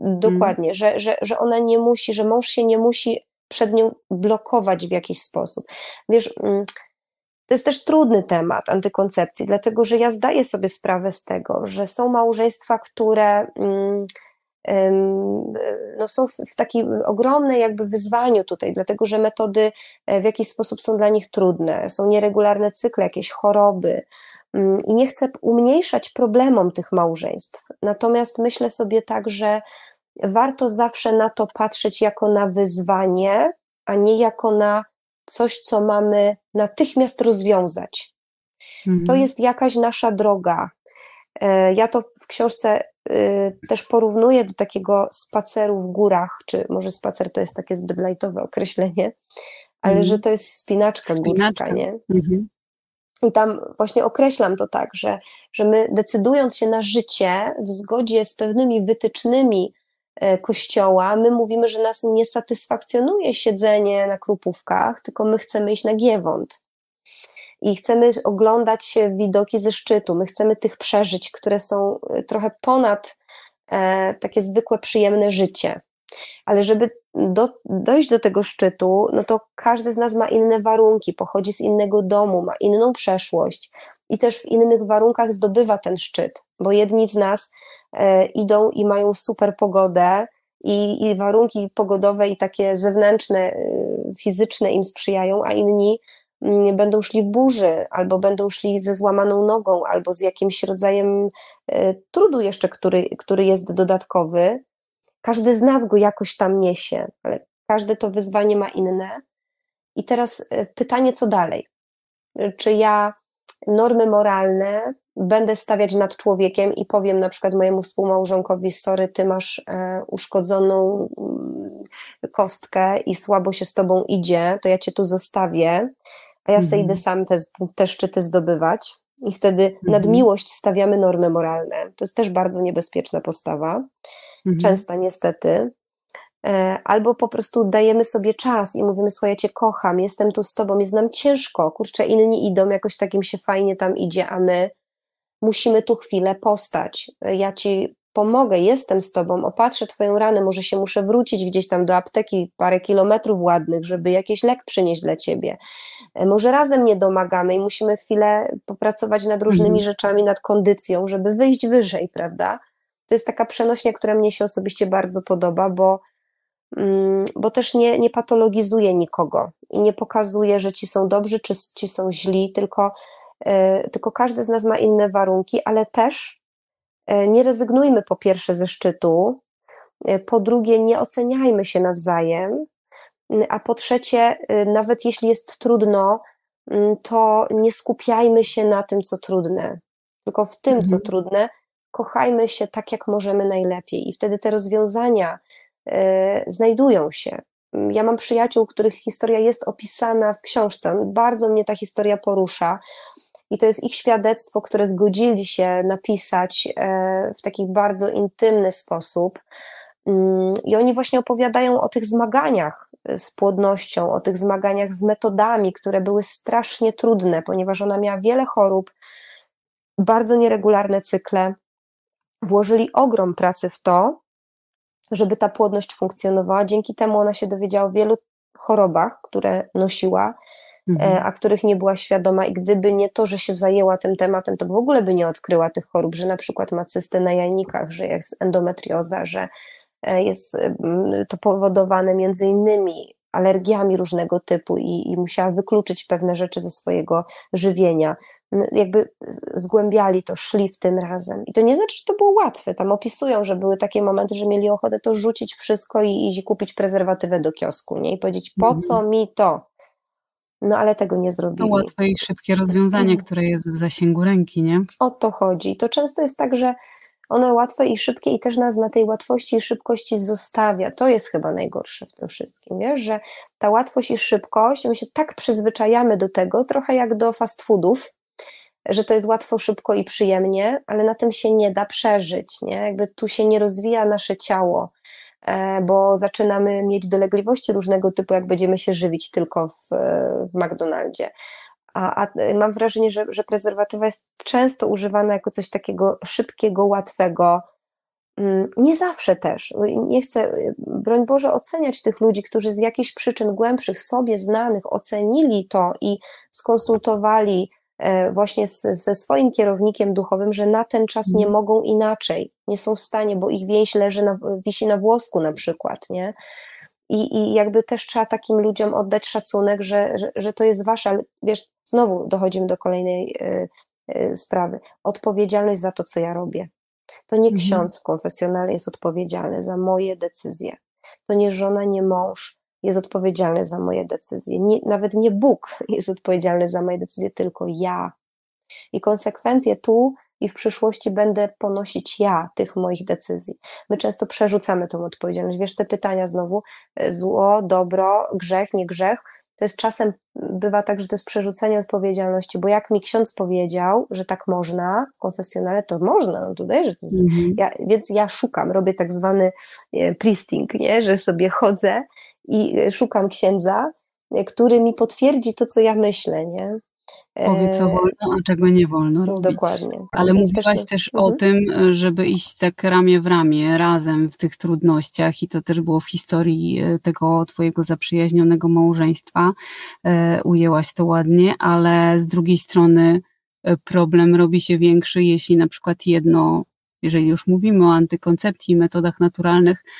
Speaker 3: Mm.
Speaker 1: dokładnie, że, że, że ona nie musi, że mąż się nie musi przed nią blokować w jakiś sposób. Wiesz, mm, to jest też trudny temat antykoncepcji, dlatego że ja zdaję sobie sprawę z tego, że są małżeństwa, które mm, no są w, takim ogromnej jakby wyzwaniu tutaj, dlatego że metody e, w jakiś sposób są dla nich trudne, są nieregularne cykle, jakieś choroby. mm, I nie chcę umniejszać problemom tych małżeństw. Natomiast myślę sobie tak, że warto zawsze na to patrzeć jako na wyzwanie, a nie jako na coś, co mamy natychmiast rozwiązać. To
Speaker 3: Mhm.
Speaker 1: jest jakaś nasza droga. E, Ja to w książce też porównuję do takiego spaceru w górach, czy może spacer to jest takie zbyt lajtowe określenie, ale
Speaker 3: Mhm.
Speaker 1: że to jest wspinaczka górska,
Speaker 3: Wspinaczka.
Speaker 1: nie?
Speaker 3: Mhm.
Speaker 1: I tam właśnie określam to tak, że, że my decydując się na życie w zgodzie z pewnymi wytycznymi e, Kościoła, my mówimy, że nas nie satysfakcjonuje siedzenie na krupówkach, tylko my chcemy iść na Giewont. I chcemy oglądać widoki ze szczytu, my chcemy tych przeżyć, które są e, trochę ponad e, takie zwykłe, przyjemne życie. Ale żeby do, dojść do tego szczytu, no to każdy z nas ma inne warunki, pochodzi z innego domu, ma inną przeszłość i też w innych warunkach zdobywa ten szczyt, bo jedni z nas e, idą i mają super pogodę i, i warunki pogodowe i takie zewnętrzne, e, fizyczne im sprzyjają, a inni będą szli w burzy, albo będą szli ze złamaną nogą, albo z jakimś rodzajem e, trudu jeszcze, który, który jest dodatkowy. Każdy z nas go jakoś tam niesie, ale każde to wyzwanie ma inne. I teraz e, pytanie, co dalej? Czy ja normy moralne będę stawiać nad człowiekiem i powiem na przykład mojemu współmałżonkowi, sorry, ty masz e, uszkodzoną mm, kostkę i słabo się z tobą idzie, to ja cię tu zostawię, a ja sobie
Speaker 3: Mhm.
Speaker 1: idę sam te, te szczyty zdobywać. I wtedy nad
Speaker 3: Mhm.
Speaker 1: miłość stawiamy normy moralne. To jest też bardzo niebezpieczna postawa
Speaker 3: Mhm.
Speaker 1: często niestety. E, Albo po prostu dajemy sobie czas i mówimy, słuchaj, ja cię kocham, jestem tu z tobą, jest nam ciężko, kurczę, inni idą, jakoś takim się fajnie tam idzie, a my musimy tu chwilę postać. Ja ci pomogę, jestem z tobą, opatrzę twoją ranę, może się muszę wrócić gdzieś tam do apteki parę kilometrów ładnych, żeby jakiś lek przynieść dla ciebie. E, Może razem nie domagamy i musimy chwilę popracować nad różnymi
Speaker 3: Mhm.
Speaker 1: rzeczami, nad kondycją, żeby wyjść wyżej, prawda? To jest taka przenośnia, która mnie się osobiście bardzo podoba, bo, mm, bo też nie, nie patologizuje nikogo i nie pokazuje, że ci są dobrzy, czy ci są źli, tylko, e, tylko każdy z nas ma inne warunki, ale też nie rezygnujmy po pierwsze ze szczytu, e, po drugie nie oceniajmy się nawzajem, a po trzecie, e, nawet jeśli jest trudno, to nie skupiajmy się na tym, co trudne, tylko w tym, co
Speaker 3: Mhm.
Speaker 1: trudne, kochajmy się tak, jak możemy najlepiej i wtedy te rozwiązania e, znajdują się. Ja mam przyjaciół, których historia jest opisana w książce. Bardzo mnie ta historia porusza. I to jest ich świadectwo, które zgodzili się napisać e, w taki bardzo intymny sposób. Mm, I oni właśnie opowiadają o tych zmaganiach z płodnością, o tych zmaganiach z metodami, które były strasznie trudne, ponieważ ona miała wiele chorób, bardzo nieregularne cykle. Włożyli ogrom pracy w to, żeby ta płodność funkcjonowała. Dzięki temu ona się dowiedziała o wielu chorobach, które nosiła,
Speaker 3: Mhm.
Speaker 1: a których nie była świadoma. I gdyby nie to, że się zajęła tym tematem, to w ogóle by nie odkryła tych chorób, że na przykład ma cysty na jajnikach, że jest endometrioza, że e, jest mm, to powodowane między innymi alergiami różnego typu i, i musiała wykluczyć pewne rzeczy ze swojego żywienia. N- Jakby zgłębiali to, szli w tym razem. I to nie znaczy, że to było łatwe. Tam opisują, że były takie momenty, że mieli ochotę to rzucić wszystko i iść kupić prezerwatywę do kiosku, nie? I powiedzieć, po
Speaker 3: Mhm.
Speaker 1: co mi to? No ale tego nie
Speaker 3: To
Speaker 1: zrobili.
Speaker 3: łatwe i szybkie rozwiązanie, które jest w zasięgu ręki, nie?
Speaker 1: O to chodzi. To często jest tak, że one łatwe i szybkie i też nas na tej łatwości i szybkości zostawia. To jest chyba najgorsze w tym wszystkim, wiesz, że ta łatwość i szybkość, my się tak przyzwyczajamy do tego, trochę jak do fast foodów, że to jest łatwo, szybko i przyjemnie, ale na tym się nie da przeżyć, nie? Jakby tu się nie rozwija nasze ciało, bo zaczynamy mieć dolegliwości różnego typu, jak będziemy się żywić tylko w, w McDonaldzie A, a mam wrażenie, że, że prezerwatywa jest często używana jako coś takiego szybkiego, łatwego, Mm, nie zawsze też. Nie chcę, broń Boże, oceniać tych ludzi, którzy z jakichś przyczyn głębszych, sobie znanych, ocenili to i skonsultowali e, właśnie z, ze swoim kierownikiem duchowym, że na ten czas nie mhm. mogą inaczej, nie są w stanie, bo ich więź leży na, wisi na włosku na przykład, nie? I, I jakby też trzeba takim ludziom oddać szacunek, że, że, że to jest wasze, ale wiesz, znowu dochodzimy do kolejnej y, y, sprawy. Odpowiedzialność za to, co ja robię. To nie mhm. ksiądz w konfesjonale jest odpowiedzialny za moje decyzje. To nie żona, nie mąż jest odpowiedzialny za moje decyzje. Nie, nawet nie Bóg jest odpowiedzialny za moje decyzje, tylko ja. I konsekwencje tu i w przyszłości będę ponosić ja tych moich decyzji. My często przerzucamy tą odpowiedzialność. Wiesz, te pytania znowu, e, zło, dobro, grzech, nie grzech, to jest czasem, bywa tak, że to jest przerzucenie odpowiedzialności, bo jak mi ksiądz powiedział, że tak można w konfesjonale, to można, no tutaj, że to, mhm. ja, więc ja szukam, robię tak zwany e, priesting, nie? że sobie chodzę i e, szukam księdza, e, który mi potwierdzi to, co ja myślę, nie?
Speaker 3: Powiedz, co wolno, a czego nie wolno robić.
Speaker 1: Dokładnie.
Speaker 3: Ale Więc mówiłaś też, też mhm. o tym, żeby iść tak ramię w ramię, razem w tych trudnościach i to też było w historii e, tego twojego zaprzyjaźnionego małżeństwa. E, ujęłaś to ładnie, ale z drugiej strony e, problem robi się większy, jeśli na przykład jedno jeżeli już mówimy o antykoncepcji i metodach naturalnych, e,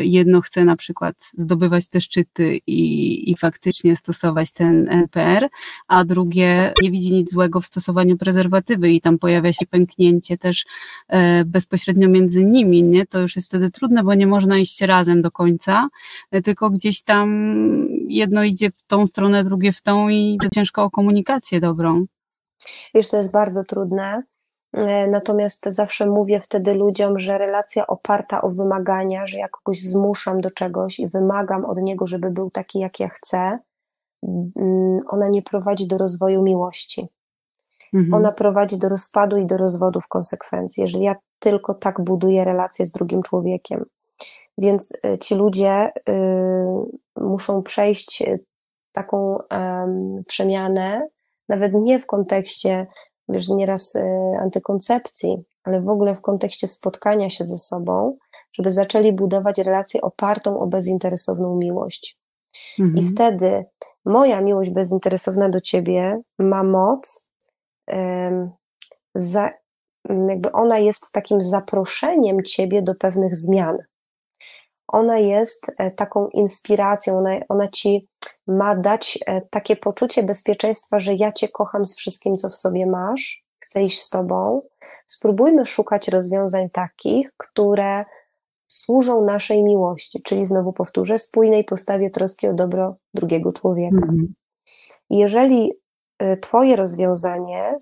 Speaker 3: jedno chce na przykład zdobywać te szczyty i, i faktycznie stosować ten NPR, a drugie nie widzi nic złego w stosowaniu prezerwatywy i tam pojawia się pęknięcie też e, bezpośrednio między nimi, nie? To już jest wtedy trudne, bo nie można iść razem do końca, e, tylko gdzieś tam jedno idzie w tą stronę, drugie w tą i ciężko o komunikację dobrą.
Speaker 1: Wiesz, to jest bardzo trudne. E, natomiast zawsze mówię wtedy ludziom, że relacja oparta o wymagania, że ja kogoś zmuszam do czegoś i wymagam od niego, żeby był taki, jak ja chcę, mm, ona nie prowadzi do rozwoju miłości. Mhm. Ona prowadzi do rozpadu i do rozwodu w konsekwencji, jeżeli ja tylko tak buduję relację z drugim człowiekiem. Więc e, ci ludzie y, muszą przejść e, taką y, przemianę, nawet nie w kontekście wiesz, nieraz y, antykoncepcji, ale w ogóle w kontekście spotkania się ze sobą, żeby zaczęli budować relację opartą o bezinteresowną miłość. Mhm. I wtedy moja miłość bezinteresowna do ciebie ma moc, um, za, jakby ona jest takim zaproszeniem ciebie do pewnych zmian. Ona jest e, taką inspiracją, ona, ona ci ma dać e, takie poczucie bezpieczeństwa, że ja Cię kocham z wszystkim, co w sobie masz, chcę iść z Tobą. Spróbujmy szukać rozwiązań takich, które służą naszej miłości, czyli znowu powtórzę, spójnej postawie troski o dobro drugiego człowieka. Mhm. Jeżeli e, Twoje rozwiązanie,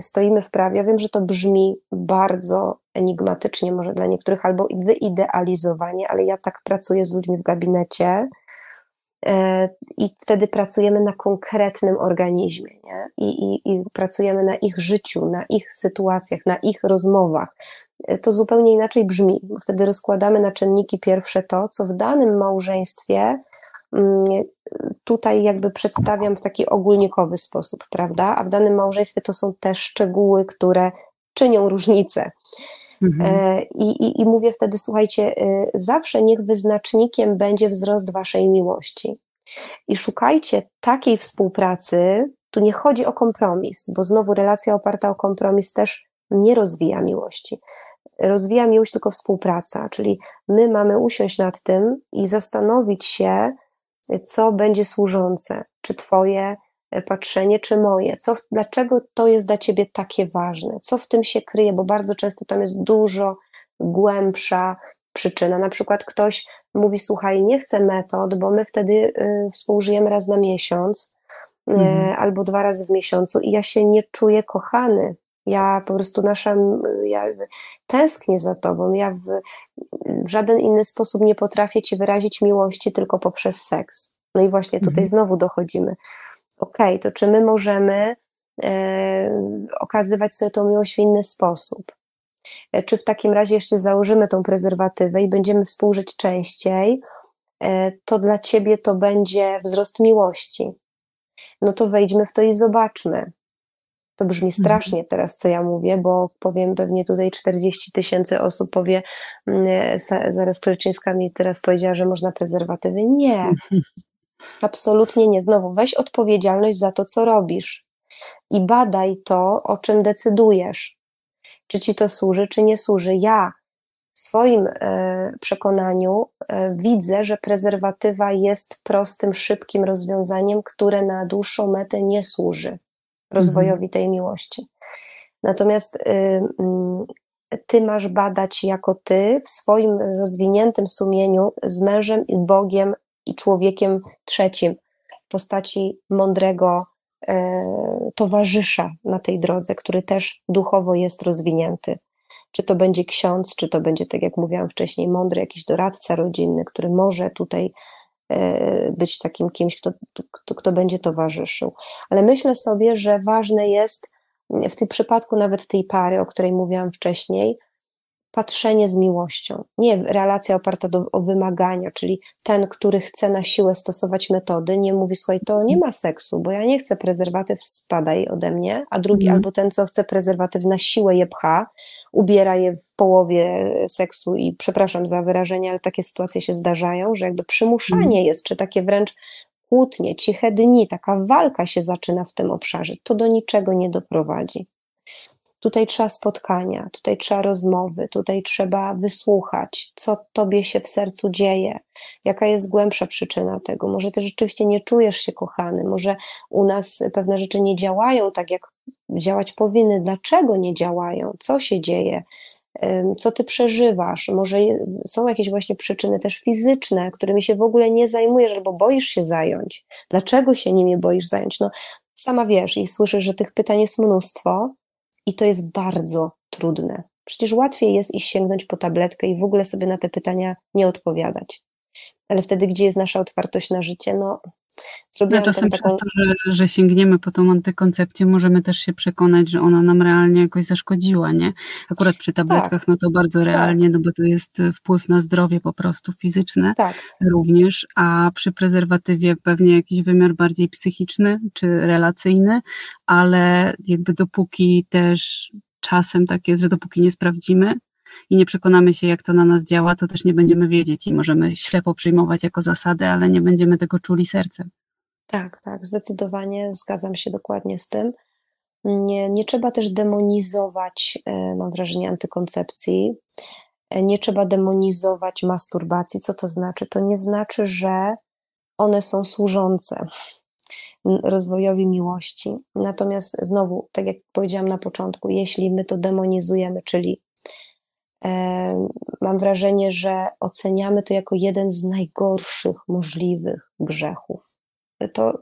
Speaker 1: stoimy w prawie, ja wiem, że to brzmi bardzo enigmatycznie, może dla niektórych, albo wyidealizowanie, ale ja tak pracuję z ludźmi w gabinecie, E, i wtedy pracujemy na konkretnym organizmie nie? I, i, i pracujemy na ich życiu, na ich sytuacjach, na ich rozmowach. E, to zupełnie inaczej brzmi, bo wtedy rozkładamy na czynniki pierwsze to, co w danym małżeństwie mm, tutaj jakby przedstawiam w taki ogólnikowy sposób, prawda? A w danym małżeństwie to są te szczegóły, które czynią różnicę. Mhm. E, I, i, I mówię wtedy, słuchajcie, y, zawsze niech wyznacznikiem będzie wzrost waszej miłości. I szukajcie takiej współpracy, tu nie chodzi o kompromis, bo znowu relacja oparta o kompromis też nie rozwija miłości. Rozwija miłość tylko współpraca, czyli my mamy usiąść nad tym i zastanowić się, co będzie służące, czy Twoje E, patrzenie, czy moje, co, dlaczego to jest dla ciebie takie ważne, co w tym się kryje, bo bardzo często tam jest dużo głębsza przyczyna. Na przykład ktoś mówi, słuchaj, nie chcę metod, bo my wtedy y, współżyjemy raz na miesiąc y, mhm. albo dwa razy w miesiącu i ja się nie czuję kochany. Ja po prostu nasza, ja tęsknię za tobą. Ja w, w żaden inny sposób nie potrafię ci wyrazić miłości tylko poprzez seks. No i właśnie tutaj mhm. znowu dochodzimy ok, to czy my możemy e, okazywać sobie tą miłość w inny sposób? E, czy w takim razie jeszcze założymy tą prezerwatywę i będziemy współżyć częściej, e, to dla ciebie to będzie wzrost miłości. no to wejdźmy w to i zobaczmy. To brzmi
Speaker 3: Mhm.
Speaker 1: strasznie teraz, co ja mówię, bo powiem pewnie tutaj 40 tysięcy osób powie, mm, zaraz Kleczyńska mi teraz powiedziała, że można prezerwatywy. Nie, *laughs* absolutnie nie. Znowu, weź odpowiedzialność za to, co robisz i badaj to, o czym decydujesz. Czy ci to służy, czy nie służy. Ja w swoim e, przekonaniu e, widzę, że prezerwatywa jest prostym, szybkim rozwiązaniem, które na dłuższą metę nie służy rozwojowi tej miłości. Natomiast y, mm, ty masz badać jako ty w swoim rozwiniętym sumieniu z mężem i Bogiem i człowiekiem trzecim w postaci mądrego e, towarzysza na tej drodze, który też duchowo jest rozwinięty. Czy to będzie ksiądz, czy to będzie, tak jak mówiłam wcześniej, mądry jakiś doradca rodzinny, który może tutaj e, być takim kimś, kto, kto, kto będzie towarzyszył. Ale myślę sobie, że ważne jest w tym przypadku nawet tej pary, o której mówiłam wcześniej, patrzenie z miłością. Nie relacja oparta do, o wymagania, czyli ten, który chce na siłę stosować metody, nie mówi, słuchaj, to nie ma seksu, bo ja nie chcę prezerwatyw, spadaj ode mnie, a drugi,
Speaker 3: Mhm.
Speaker 1: albo ten, co chce prezerwatyw na siłę je pcha, ubiera je w połowie seksu i przepraszam za wyrażenie, ale takie sytuacje się zdarzają, że jakby przymuszanie
Speaker 3: Mhm.
Speaker 1: jest, czy takie wręcz kłótnie, ciche dni, taka walka się zaczyna w tym obszarze, to do niczego nie doprowadzi. Tutaj trzeba spotkania, tutaj trzeba rozmowy, tutaj trzeba wysłuchać, co tobie się w sercu dzieje, jaka jest głębsza przyczyna tego. Może ty rzeczywiście nie czujesz się kochany, może u nas pewne rzeczy nie działają tak, jak działać powinny. Dlaczego nie działają? Co się dzieje? Co ty przeżywasz? Może są jakieś właśnie przyczyny też fizyczne, którymi się w ogóle nie zajmujesz albo boisz się zająć. Dlaczego się nimi boisz zająć? No, sama wiesz i słyszysz, że tych pytań jest mnóstwo i to jest bardzo trudne. Przecież łatwiej jest iść sięgnąć po tabletkę i w ogóle sobie na te pytania nie odpowiadać. Ale wtedy, gdzie jest nasza otwartość na życie, no, zrobiłam tam
Speaker 3: czasem
Speaker 1: taką...
Speaker 3: przez to, że, że sięgniemy po tą antykoncepcję, możemy też się przekonać, że ona nam realnie jakoś zaszkodziła, nie? Akurat przy tabletkach, no to bardzo realnie, no bo to jest y, wpływ na zdrowie po prostu fizyczne
Speaker 1: Tak,
Speaker 3: również, a przy prezerwatywie pewnie jakiś wymiar bardziej psychiczny czy relacyjny, ale jakby dopóki też czasem tak jest, że dopóki nie sprawdzimy i nie przekonamy się, jak to na nas działa, to też nie będziemy wiedzieć i możemy ślepo przyjmować jako zasadę, ale nie będziemy tego czuli sercem.
Speaker 1: tak, tak, zdecydowanie zgadzam się dokładnie z tym. Nie, nie trzeba też demonizować, e, mam wrażenie, antykoncepcji. E, Nie trzeba demonizować masturbacji. Co to znaczy? To nie znaczy, że one są służące rozwojowi miłości. Natomiast znowu, tak jak powiedziałam na początku, jeśli my to demonizujemy, czyli mam wrażenie, że oceniamy to jako jeden z najgorszych możliwych grzechów. To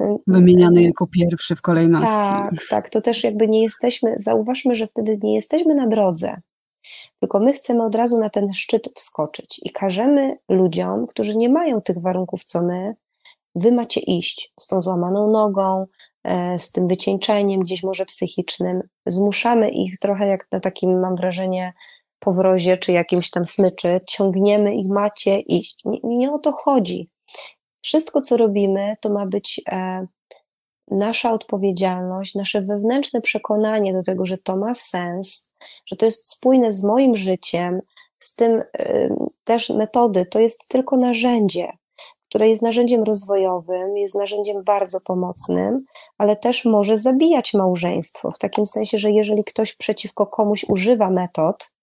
Speaker 1: e,
Speaker 3: Wymieniany jako pierwszy w kolejności.
Speaker 1: tak, tak, to też jakby nie jesteśmy, zauważmy, że wtedy nie jesteśmy na drodze, tylko my chcemy od razu na ten szczyt wskoczyć i każemy ludziom, którzy nie mają tych warunków co my, wy macie iść z tą złamaną nogą, e, z tym wycieńczeniem gdzieś może psychicznym, zmuszamy ich trochę jak na takim, mam wrażenie, powrozie czy jakimś tam smyczy, ciągniemy ich, macie iść. Nie, nie o to chodzi. Wszystko, co robimy, to ma być e, nasza odpowiedzialność, nasze wewnętrzne przekonanie do tego, że to ma sens, że to jest spójne z moim życiem, z tym y, też metody, to jest tylko narzędzie, które jest narzędziem rozwojowym, jest narzędziem bardzo pomocnym, ale też może zabijać małżeństwo. W takim sensie, że jeżeli ktoś przeciwko komuś używa metod, e,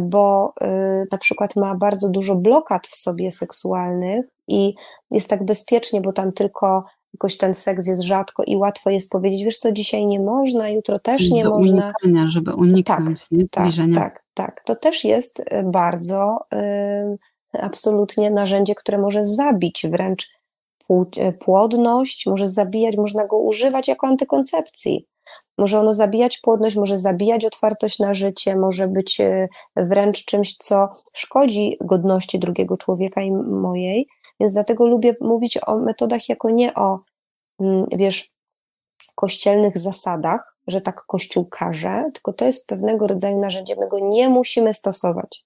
Speaker 1: bo y, na przykład ma bardzo dużo blokad w sobie seksualnych i jest tak bezpiecznie, bo tam tylko jakoś ten seks jest rzadko i łatwo jest powiedzieć, wiesz co, dzisiaj nie można, jutro też nie
Speaker 3: do
Speaker 1: można.
Speaker 3: unikania, żeby uniknąć nie,
Speaker 1: Tak,
Speaker 3: zbliżenia.
Speaker 1: tak, tak. To też jest y, bardzo y, absolutnie narzędzie, które może zabić wręcz płodność, może zabijać, można go używać jako antykoncepcji. Może ono zabijać płodność, może zabijać otwartość na życie, może być y, wręcz czymś, co szkodzi godności drugiego człowieka i mojej. Więc dlatego lubię mówić o metodach jako nie o, mm, wiesz, kościelnych zasadach, że tak Kościół każe, tylko to jest pewnego rodzaju narzędzie, my go nie musimy stosować.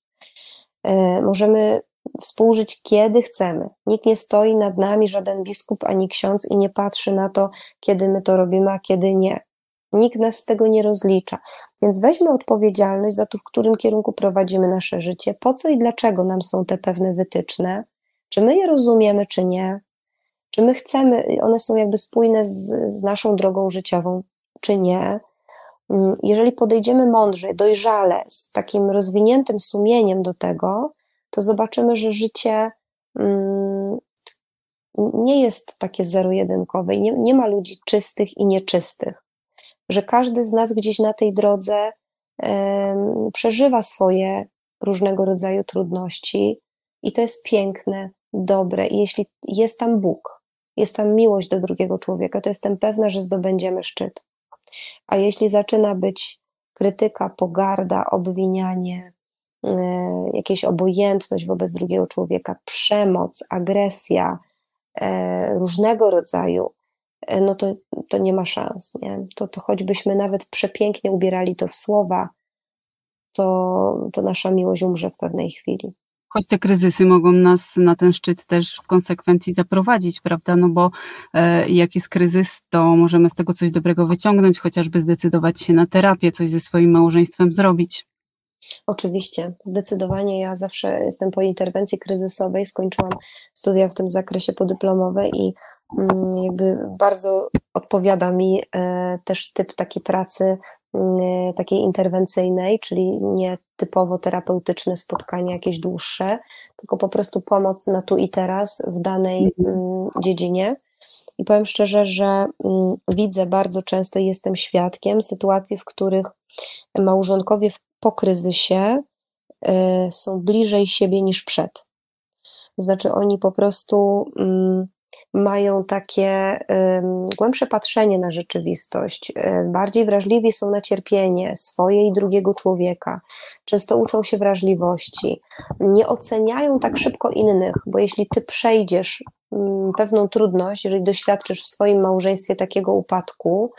Speaker 1: E, Możemy współżyć kiedy chcemy. Nikt nie stoi nad nami, żaden biskup ani ksiądz i nie patrzy na to, kiedy my to robimy, a kiedy nie. Nikt nas z tego nie rozlicza. Więc weźmy odpowiedzialność za to, w którym kierunku prowadzimy nasze życie, po co i dlaczego nam są te pewne wytyczne, czy my je rozumiemy, czy nie, czy my chcemy, one są jakby spójne z, z naszą drogą życiową, czy nie. Mm, jeżeli podejdziemy mądrze, dojrzale, z takim rozwiniętym sumieniem do tego, to zobaczymy, że życie mm, nie jest takie zero-jedynkowe i nie, nie ma ludzi czystych i nieczystych. Że każdy z nas gdzieś na tej drodze przeżywa swoje różnego rodzaju trudności i to jest piękne, dobre. I jeśli jest tam Bóg, jest tam miłość do drugiego człowieka, to jestem pewna, że zdobędziemy szczyt. A jeśli zaczyna być krytyka, pogarda, obwinianie, E, jakieś obojętność wobec drugiego człowieka, przemoc, agresja e, różnego rodzaju, no to, to nie ma szans. Nie? To, to choćbyśmy nawet przepięknie ubierali to w słowa, to, to nasza miłość umrze w pewnej chwili.
Speaker 3: Choć te kryzysy mogą nas na ten szczyt też w konsekwencji zaprowadzić, prawda? No bo e, jak jest kryzys, to możemy z tego coś dobrego wyciągnąć, chociażby zdecydować się na terapię, coś ze swoim małżeństwem zrobić.
Speaker 1: Oczywiście, zdecydowanie. Ja zawsze jestem po interwencji kryzysowej, skończyłam studia w tym zakresie podyplomowe i jakby bardzo odpowiada mi e, też typ takiej pracy mm, takiej interwencyjnej, czyli nie typowo terapeutyczne spotkania jakieś dłuższe, tylko po prostu pomoc na tu i teraz w danej mhm. mm, dziedzinie. I powiem szczerze, że widzę bardzo często i jestem świadkiem sytuacji, w których małżonkowie po kryzysie y, są bliżej siebie niż przed. Znaczy, oni po prostu mm, mają takie głębsze patrzenie na rzeczywistość, y, bardziej wrażliwi są na cierpienie swoje i drugiego człowieka, często uczą się wrażliwości, nie oceniają tak szybko innych, bo jeśli ty przejdziesz pewną trudność, jeżeli doświadczysz w swoim małżeństwie takiego upadku,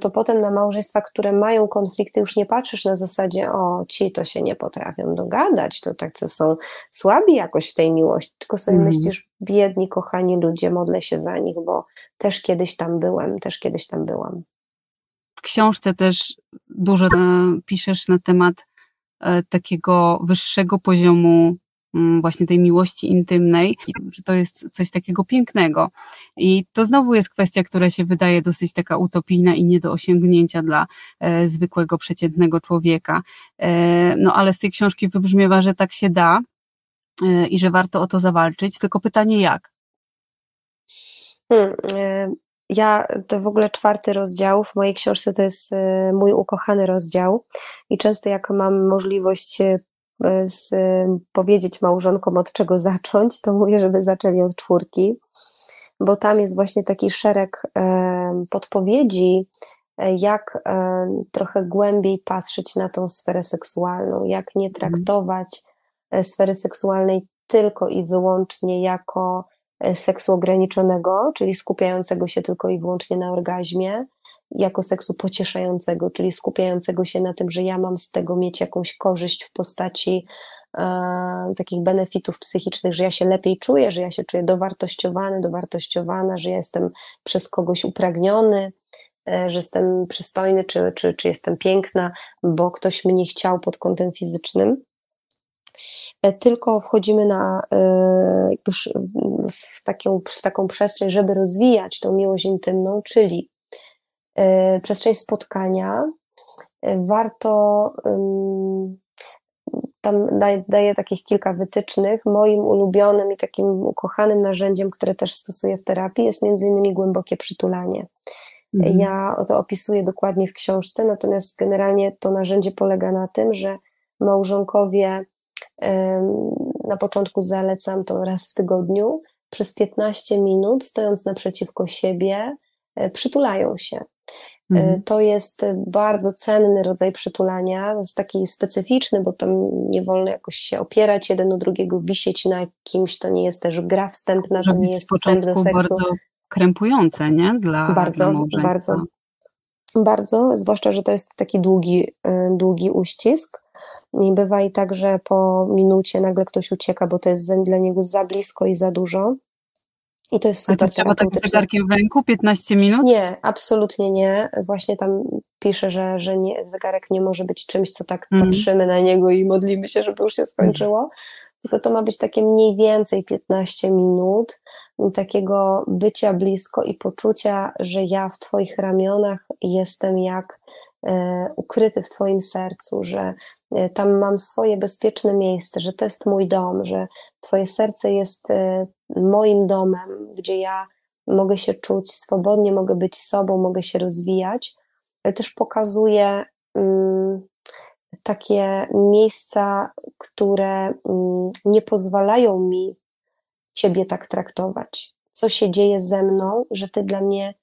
Speaker 1: to potem na małżeństwa, które mają konflikty, już nie patrzysz na zasadzie, o, ci to się nie potrafią dogadać, to tak, co są słabi jakoś w tej miłości, tylko sobie mm. myślisz, biedni, kochani ludzie, modlę się za nich, bo też kiedyś tam byłem, też kiedyś tam byłam.
Speaker 3: W książce też dużo e, piszesz na temat e, takiego wyższego poziomu właśnie tej miłości intymnej, że to jest coś takiego pięknego. I to znowu jest kwestia, która się wydaje dosyć taka utopijna i nie do osiągnięcia dla e, zwykłego, przeciętnego człowieka. E, no ale z tej książki wybrzmiewa, że tak się da e, i że warto o to zawalczyć, tylko pytanie jak?
Speaker 1: Hmm, e, ja to w ogóle czwarty rozdział w mojej książce to jest e, mój ukochany rozdział i często jak mam możliwość E, z, powiedzieć małżonkom, od czego zacząć, to mówię, żeby zaczęli od czwórki, bo tam jest właśnie taki szereg e, podpowiedzi, e, jak trochę głębiej patrzeć na tą sferę seksualną, jak nie mhm. traktować sfery seksualnej tylko i wyłącznie jako seksu ograniczonego, czyli skupiającego się tylko i wyłącznie na orgazmie, jako seksu pocieszającego, czyli skupiającego się na tym, że ja mam z tego mieć jakąś korzyść w postaci e, takich benefitów psychicznych, że ja się lepiej czuję, że ja się czuję dowartościowany, dowartościowana, że ja jestem przez kogoś upragniony, e, że jestem przystojny, czy, czy, czy jestem piękna, bo ktoś mnie chciał pod kątem fizycznym. E, tylko wchodzimy na, w, taką, w taką przestrzeń, żeby rozwijać tą miłość intymną, czyli Y, przestrzeń spotkania, y, warto tam daję, daję takich kilka wytycznych. Moim ulubionym i takim ukochanym narzędziem, które też stosuję w terapii, jest między innymi głębokie przytulanie. Mhm. Ja to opisuję dokładnie w książce, natomiast generalnie to narzędzie polega na tym, że małżonkowie na początku zalecam to raz w tygodniu, przez 15 minut, stojąc naprzeciwko siebie, e, przytulają się. Mhm. To jest bardzo cenny rodzaj przytulania, jest taki specyficzny, bo tam nie wolno jakoś się opierać jeden do drugiego, wisieć na kimś, to nie jest też gra wstępna, to nie jest wstęp do seksu.
Speaker 3: bardzo krępujące, nie? Dla
Speaker 1: bardzo, bardzo. bardzo, zwłaszcza, że to jest taki długi, długi uścisk. I bywa i tak, że po minucie nagle ktoś ucieka, bo to jest dla niego za blisko i za dużo. I to jest super
Speaker 3: trzeba tak z zegarkiem w ręku 15 minut?
Speaker 1: Nie, absolutnie nie. Właśnie tam pisze, że, że nie, zegarek nie może być czymś, co tak mm. patrzymy na niego i modlimy się, żeby już się skończyło. Tylko to ma być takie mniej więcej 15 minut takiego bycia blisko i poczucia, że ja w Twoich ramionach jestem jak ukryty w Twoim sercu, że e, tam mam swoje bezpieczne miejsce, że to jest mój dom, że Twoje serce jest e, moim domem, gdzie ja mogę się czuć swobodnie, mogę być sobą, mogę się rozwijać, ale też pokazuje mm, takie miejsca, które mm, nie pozwalają mi Ciebie tak traktować. Co się dzieje ze mną, że Ty dla mnie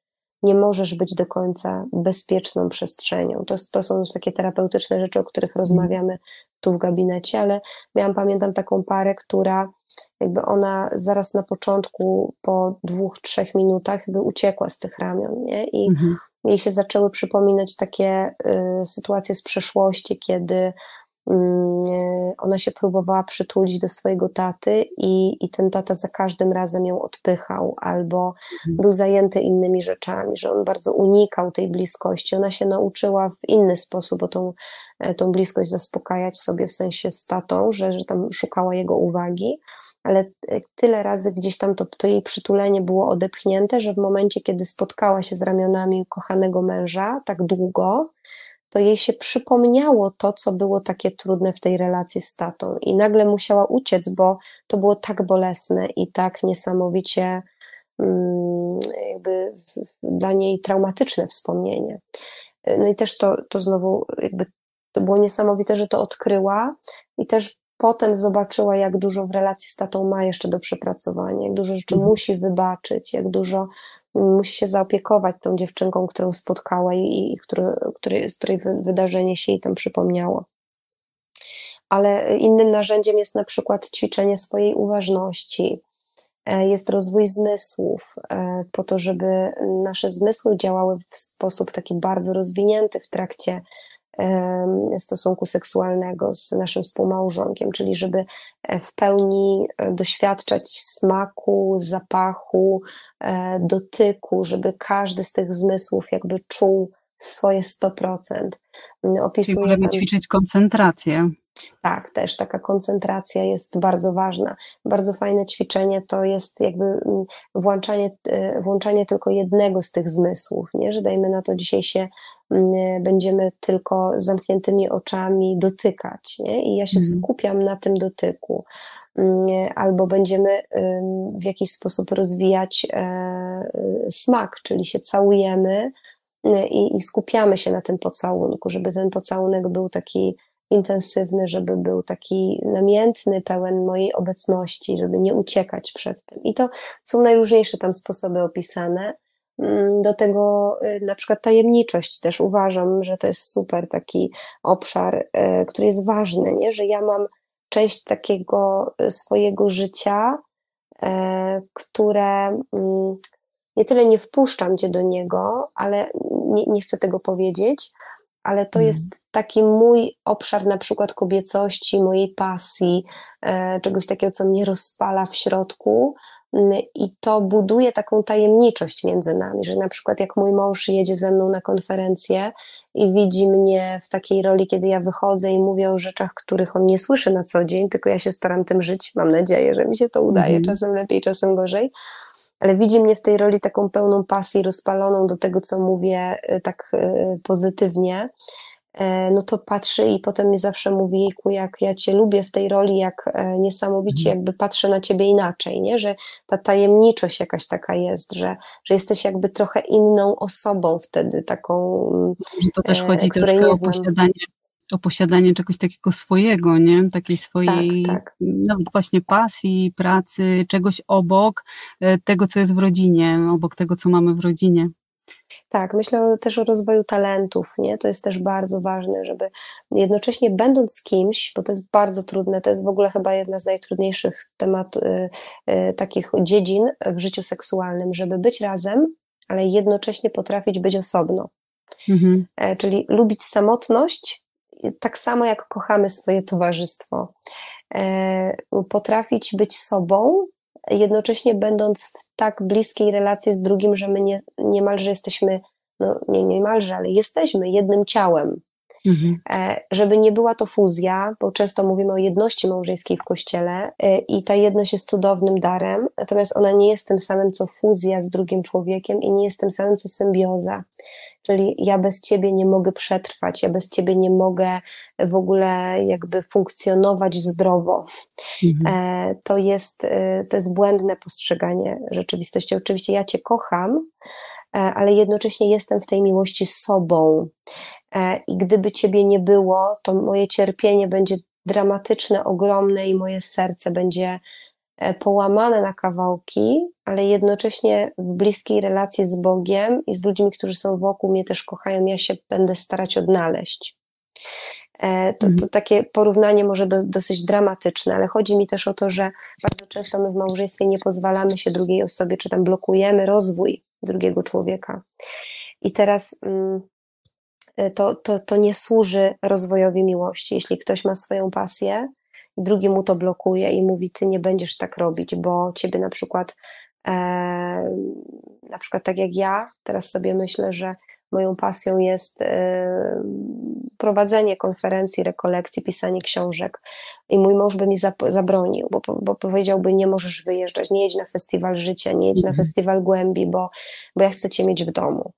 Speaker 1: nie możesz być do końca bezpieczną przestrzenią. To, to są już takie terapeutyczne rzeczy, o których rozmawiamy tu w gabinecie, ale miałam, pamiętam taką parę, która jakby ona zaraz na początku, po dwóch, trzech minutach, jakby uciekła z tych ramion, nie? I mhm. jej się zaczęły przypominać takie y, sytuacje z przeszłości, kiedy ona się próbowała przytulić do swojego taty i, i ten tata za każdym razem ją odpychał albo mhm. był zajęty innymi rzeczami, że on bardzo unikał tej bliskości. Ona się nauczyła w inny sposób o tą, e, tą bliskość zaspokajać sobie w sensie z tatą, że, że tam szukała jego uwagi, ale e, tyle razy gdzieś tam to, to jej przytulenie było odepchnięte, że w momencie, kiedy spotkała się z ramionami kochanego męża tak długo, to jej się przypomniało to, co było takie trudne w tej relacji z tatą. I nagle musiała uciec, bo to było tak bolesne i tak niesamowicie mm, jakby dla niej traumatyczne wspomnienie. No i też to, to znowu jakby to było niesamowite, że to odkryła i też potem zobaczyła, jak dużo w relacji z tatą ma jeszcze do przepracowania, jak dużo rzeczy mhm. musi wybaczyć, jak dużo musi się zaopiekować tą dziewczynką, którą spotkała i, i który, który, z której wydarzenie się jej tam przypomniało. Ale innym narzędziem jest na przykład ćwiczenie swojej uważności, e, jest rozwój zmysłów, e, po to, żeby nasze zmysły działały w sposób taki bardzo rozwinięty w trakcie stosunku seksualnego z naszym współmałżonkiem, czyli żeby e, w pełni e, doświadczać smaku, zapachu, e, dotyku, żeby każdy z tych zmysłów jakby czuł swoje 100%.
Speaker 3: Opisuje Czyli możemy ćwiczyć koncentrację.
Speaker 1: Tak, też taka koncentracja jest bardzo ważna. Bardzo fajne ćwiczenie to jest jakby mm, włączanie, włączanie tylko jednego z tych zmysłów, nie? że dajmy na to dzisiaj się Mm, będziemy tylko zamkniętymi oczami dotykać. Nie? I ja się mhm. skupiam na tym dotyku. Mm, albo będziemy w jakiś sposób rozwijać e, smak, czyli się całujemy y, i, i skupiamy się na tym pocałunku, żeby ten pocałunek był taki intensywny, żeby był taki namiętny, pełen mojej obecności, żeby nie uciekać przed tym. I to są najróżniejsze tam sposoby opisane. Mm, do tego y, na przykład tajemniczość też uważam, że to jest super taki obszar, y, który jest ważny, nie? że ja mam część takiego y, swojego życia, które mm, nie tyle nie wpuszczam cię do niego, ale nie, nie chcę tego powiedzieć, ale to mm. jest taki mój obszar na przykład kobiecości, mojej pasji, czegoś takiego, co mnie rozpala w środku, i to buduje taką tajemniczość między nami, że na przykład jak mój mąż jedzie ze mną na konferencję i widzi mnie w takiej roli, kiedy ja wychodzę i mówię o rzeczach, których on nie słyszy na co dzień, tylko ja się staram tym żyć. Mam nadzieję, że mi się to udaje, mm. czasem lepiej, czasem gorzej. Ale widzi mnie w tej roli taką pełną pasji, rozpaloną do tego, co mówię, y, tak y, pozytywnie. E, no to patrzy i potem mi zawsze mówi, jejku, jak ja cię lubię w tej roli, jak e, niesamowicie mhm. jakby patrzę na ciebie inaczej, nie? że ta tajemniczość jakaś taka jest, że, że jesteś jakby trochę inną osobą wtedy, taką,
Speaker 3: To też e, chodzi której nie o posiadanie, o posiadanie czegoś takiego swojego, nie? Takiej swojej, tak, tak. nawet właśnie pasji, pracy, czegoś obok tego, co jest w rodzinie, obok tego, co mamy w rodzinie.
Speaker 1: Tak, myślę też o rozwoju talentów, nie? To jest też bardzo ważne, żeby jednocześnie będąc z kimś, bo to jest bardzo trudne, to jest w ogóle chyba jedna z najtrudniejszych temat, y, y, takich dziedzin w życiu seksualnym, żeby być razem, ale jednocześnie potrafić być osobno. Mhm. E, czyli lubić samotność, tak samo jak kochamy swoje towarzystwo. E, potrafić być sobą, jednocześnie będąc w tak bliskiej relacji z drugim, że my nie, niemalże jesteśmy, no nie niemalże, ale jesteśmy jednym ciałem. Mhm. E, żeby nie była to fuzja, bo często mówimy o jedności małżeńskiej w kościele e, i ta jedność jest cudownym darem, natomiast ona nie jest tym samym co fuzja z drugim człowiekiem i nie jest tym samym co symbioza. Czyli ja bez ciebie nie mogę przetrwać, ja bez ciebie nie mogę w ogóle jakby funkcjonować zdrowo. Mhm. E, to, jest, to jest błędne postrzeganie rzeczywistości. Oczywiście ja cię kocham, ale jednocześnie jestem w tej miłości z sobą. E, i gdyby Ciebie nie było, to moje cierpienie będzie dramatyczne, ogromne i moje serce będzie e, połamane na kawałki, ale jednocześnie w bliskiej relacji z Bogiem i z ludźmi, którzy są wokół mnie też kochają, ja się będę starać odnaleźć. E, to, to mhm. takie porównanie może do, dosyć dramatyczne, ale chodzi mi też o to, że bardzo często my w małżeństwie nie pozwalamy się drugiej osobie, czy tam blokujemy rozwój drugiego człowieka. I teraz mm, to, to, to nie służy rozwojowi miłości. Jeśli ktoś ma swoją pasję drugi mu to blokuje i mówi, ty nie będziesz tak robić, bo ciebie na przykład, e, na przykład tak jak ja, teraz sobie myślę, że moją pasją jest e, prowadzenie konferencji, rekolekcji, pisanie książek. I mój mąż by mi zabronił, bo, bo powiedziałby: Nie możesz wyjeżdżać, nie jedź na festiwal życia, nie jedź na mhm. festiwal głębi, bo, bo ja chcę cię mieć w domu.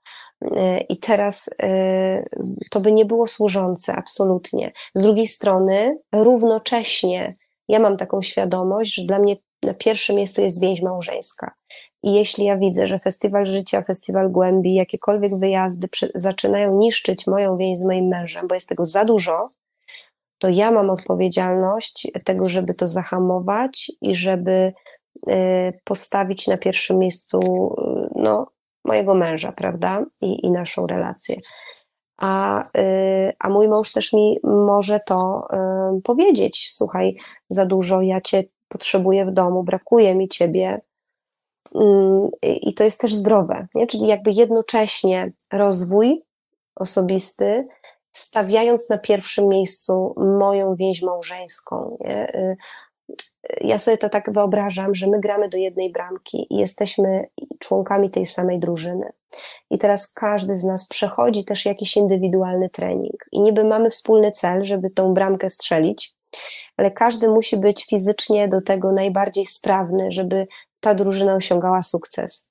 Speaker 1: E, I teraz e, to by nie było służące, absolutnie. Z drugiej strony, równocześnie ja mam taką świadomość, że dla mnie na pierwszym miejscu jest więź małżeńska. I jeśli ja widzę, że festiwal życia, festiwal głębi, jakiekolwiek wyjazdy przy, zaczynają niszczyć moją więź z moim mężem, bo jest tego za dużo, to ja mam odpowiedzialność tego, żeby to zahamować i żeby y, postawić na pierwszym miejscu y, no, mojego męża, prawda? I, i naszą relację. A, y, a mój mąż też mi może to powiedzieć: Słuchaj, za dużo ja cię potrzebuję w domu, brakuje mi ciebie, Mm, I to jest też zdrowe, nie? czyli jakby jednocześnie rozwój osobisty, stawiając na pierwszym miejscu moją więź małżeńską. Nie? Y, ja sobie to tak wyobrażam, że my gramy do jednej bramki i jesteśmy członkami tej samej drużyny. I teraz każdy z nas przechodzi też jakiś indywidualny trening. I niby mamy wspólny cel, żeby tą bramkę strzelić, ale każdy musi być fizycznie do tego najbardziej sprawny, żeby ta drużyna osiągała sukces.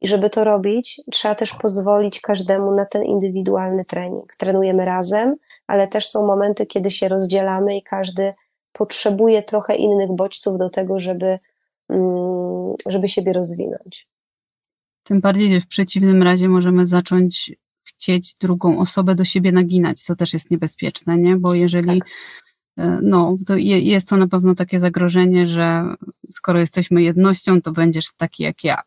Speaker 1: I żeby to robić, trzeba też pozwolić każdemu na ten indywidualny trening. Trenujemy razem, ale też są momenty, kiedy się rozdzielamy i każdy potrzebuje trochę innych bodźców do tego, żeby, mm, żeby siebie rozwinąć.
Speaker 3: Tym bardziej, że w przeciwnym razie możemy zacząć chcieć drugą osobę do siebie naginać, co też jest niebezpieczne, nie? Bo jeżeli tak. No, to jest to na pewno takie zagrożenie, że skoro jesteśmy jednością, to będziesz taki jak ja.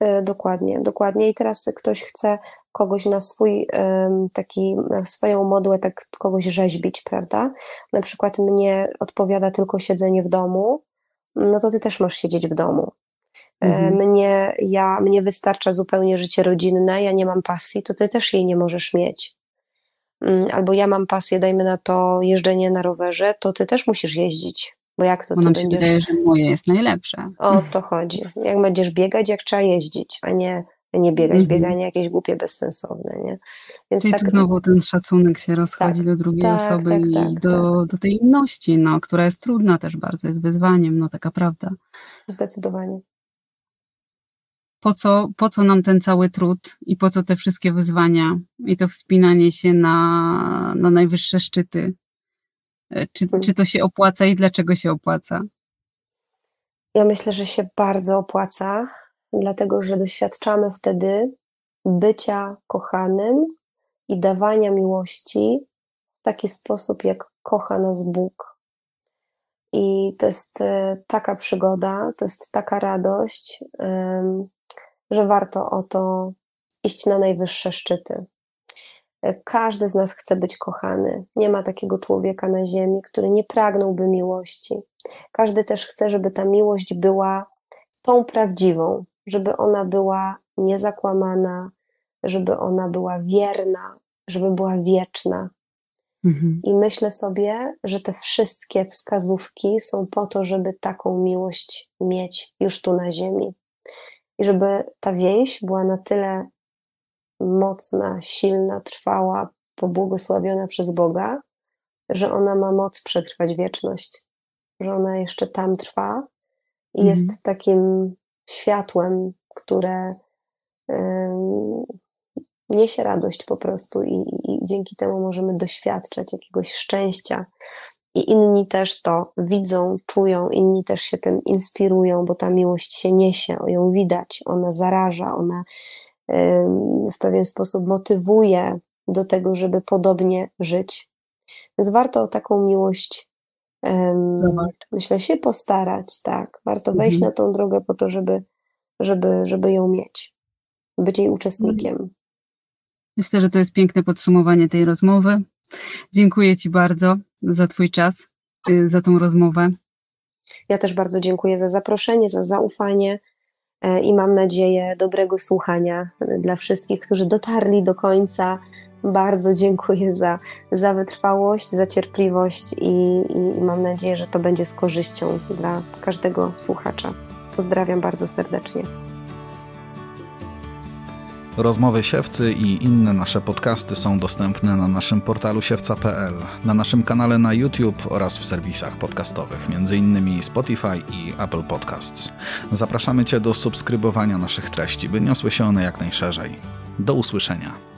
Speaker 1: E, dokładnie, dokładnie. I teraz ktoś chce kogoś na swój taki, na swoją modłę tak kogoś rzeźbić, prawda? Na przykład mnie odpowiada tylko siedzenie w domu, no to ty też masz siedzieć w domu. E, mhm. Mnie, ja, mnie wystarcza zupełnie życie rodzinne, ja nie mam pasji, to ty też jej nie możesz mieć. Mm, albo ja mam pasję, dajmy na to jeżdżenie na rowerze, to ty też musisz jeździć. Bo jak to
Speaker 3: Bo
Speaker 1: ty
Speaker 3: będziesz... się wydaje, że moje jest najlepsze.
Speaker 1: O to chodzi. Jak będziesz biegać, jak trzeba jeździć, a nie, nie biegać. Mhm. Bieganie jakieś głupie, bezsensowne. Nie?
Speaker 3: Więc I tak... tu znowu ten szacunek się rozchodzi tak, do drugiej tak, osoby tak, i tak, do, tak. do tej inności, no, która jest trudna też bardzo, jest wyzwaniem, no taka prawda.
Speaker 1: Zdecydowanie
Speaker 3: po co, po co nam ten cały trud i po co te wszystkie wyzwania i to wspinanie się na, na najwyższe szczyty? E, czy, hmm. czy to się opłaca i dlaczego się opłaca?
Speaker 1: Ja myślę, że się bardzo opłaca, dlatego że doświadczamy wtedy bycia kochanym i dawania miłości w taki sposób, jak kocha nas Bóg. I to jest e, taka przygoda, to jest taka radość, że warto o to iść na najwyższe szczyty. Każdy z nas chce być kochany. Nie ma takiego człowieka na ziemi, który nie pragnąłby miłości. Każdy też chce, żeby ta miłość była tą prawdziwą, żeby ona była niezakłamana, żeby ona była wierna, żeby była wieczna.
Speaker 3: Mhm.
Speaker 1: I myślę sobie, że te wszystkie wskazówki są po to, żeby taką miłość mieć już tu na ziemi. I żeby ta więź była na tyle mocna, silna, trwała, pobłogosławiona przez Boga, że ona ma moc przetrwać wieczność, że ona jeszcze tam trwa i
Speaker 3: Mhm.
Speaker 1: jest takim światłem, które em, niesie radość po prostu i, i dzięki temu możemy doświadczać jakiegoś szczęścia. I inni też to widzą, czują, inni też się tym inspirują, bo ta miłość się niesie, ją widać, ona zaraża, ona w pewien sposób motywuje do tego, żeby podobnie żyć. Więc warto o taką miłość,
Speaker 3: Zobacz.
Speaker 1: myślę, się postarać, tak. Warto wejść
Speaker 3: Mhm.
Speaker 1: na tą drogę po to, żeby, żeby, żeby ją mieć, być jej uczestnikiem.
Speaker 3: Myślę, że to jest piękne podsumowanie tej rozmowy. Dziękuję Ci bardzo za Twój czas, y, za tą rozmowę.
Speaker 1: Ja też bardzo dziękuję za zaproszenie, za zaufanie e, i mam nadzieję dobrego słuchania dla wszystkich, którzy dotarli do końca. Bardzo dziękuję za, za wytrwałość, za cierpliwość i, i mam nadzieję, że to będzie z korzyścią dla każdego słuchacza. Pozdrawiam bardzo serdecznie.
Speaker 2: Rozmowy Siewcy i inne nasze podcasty są dostępne na naszym portalu siewca.pl, na naszym kanale na YouTube oraz w serwisach podcastowych, m.in. Spotify i Apple Podcasts. Zapraszamy Cię do subskrybowania naszych treści, by niosły się one jak najszerzej. Do usłyszenia.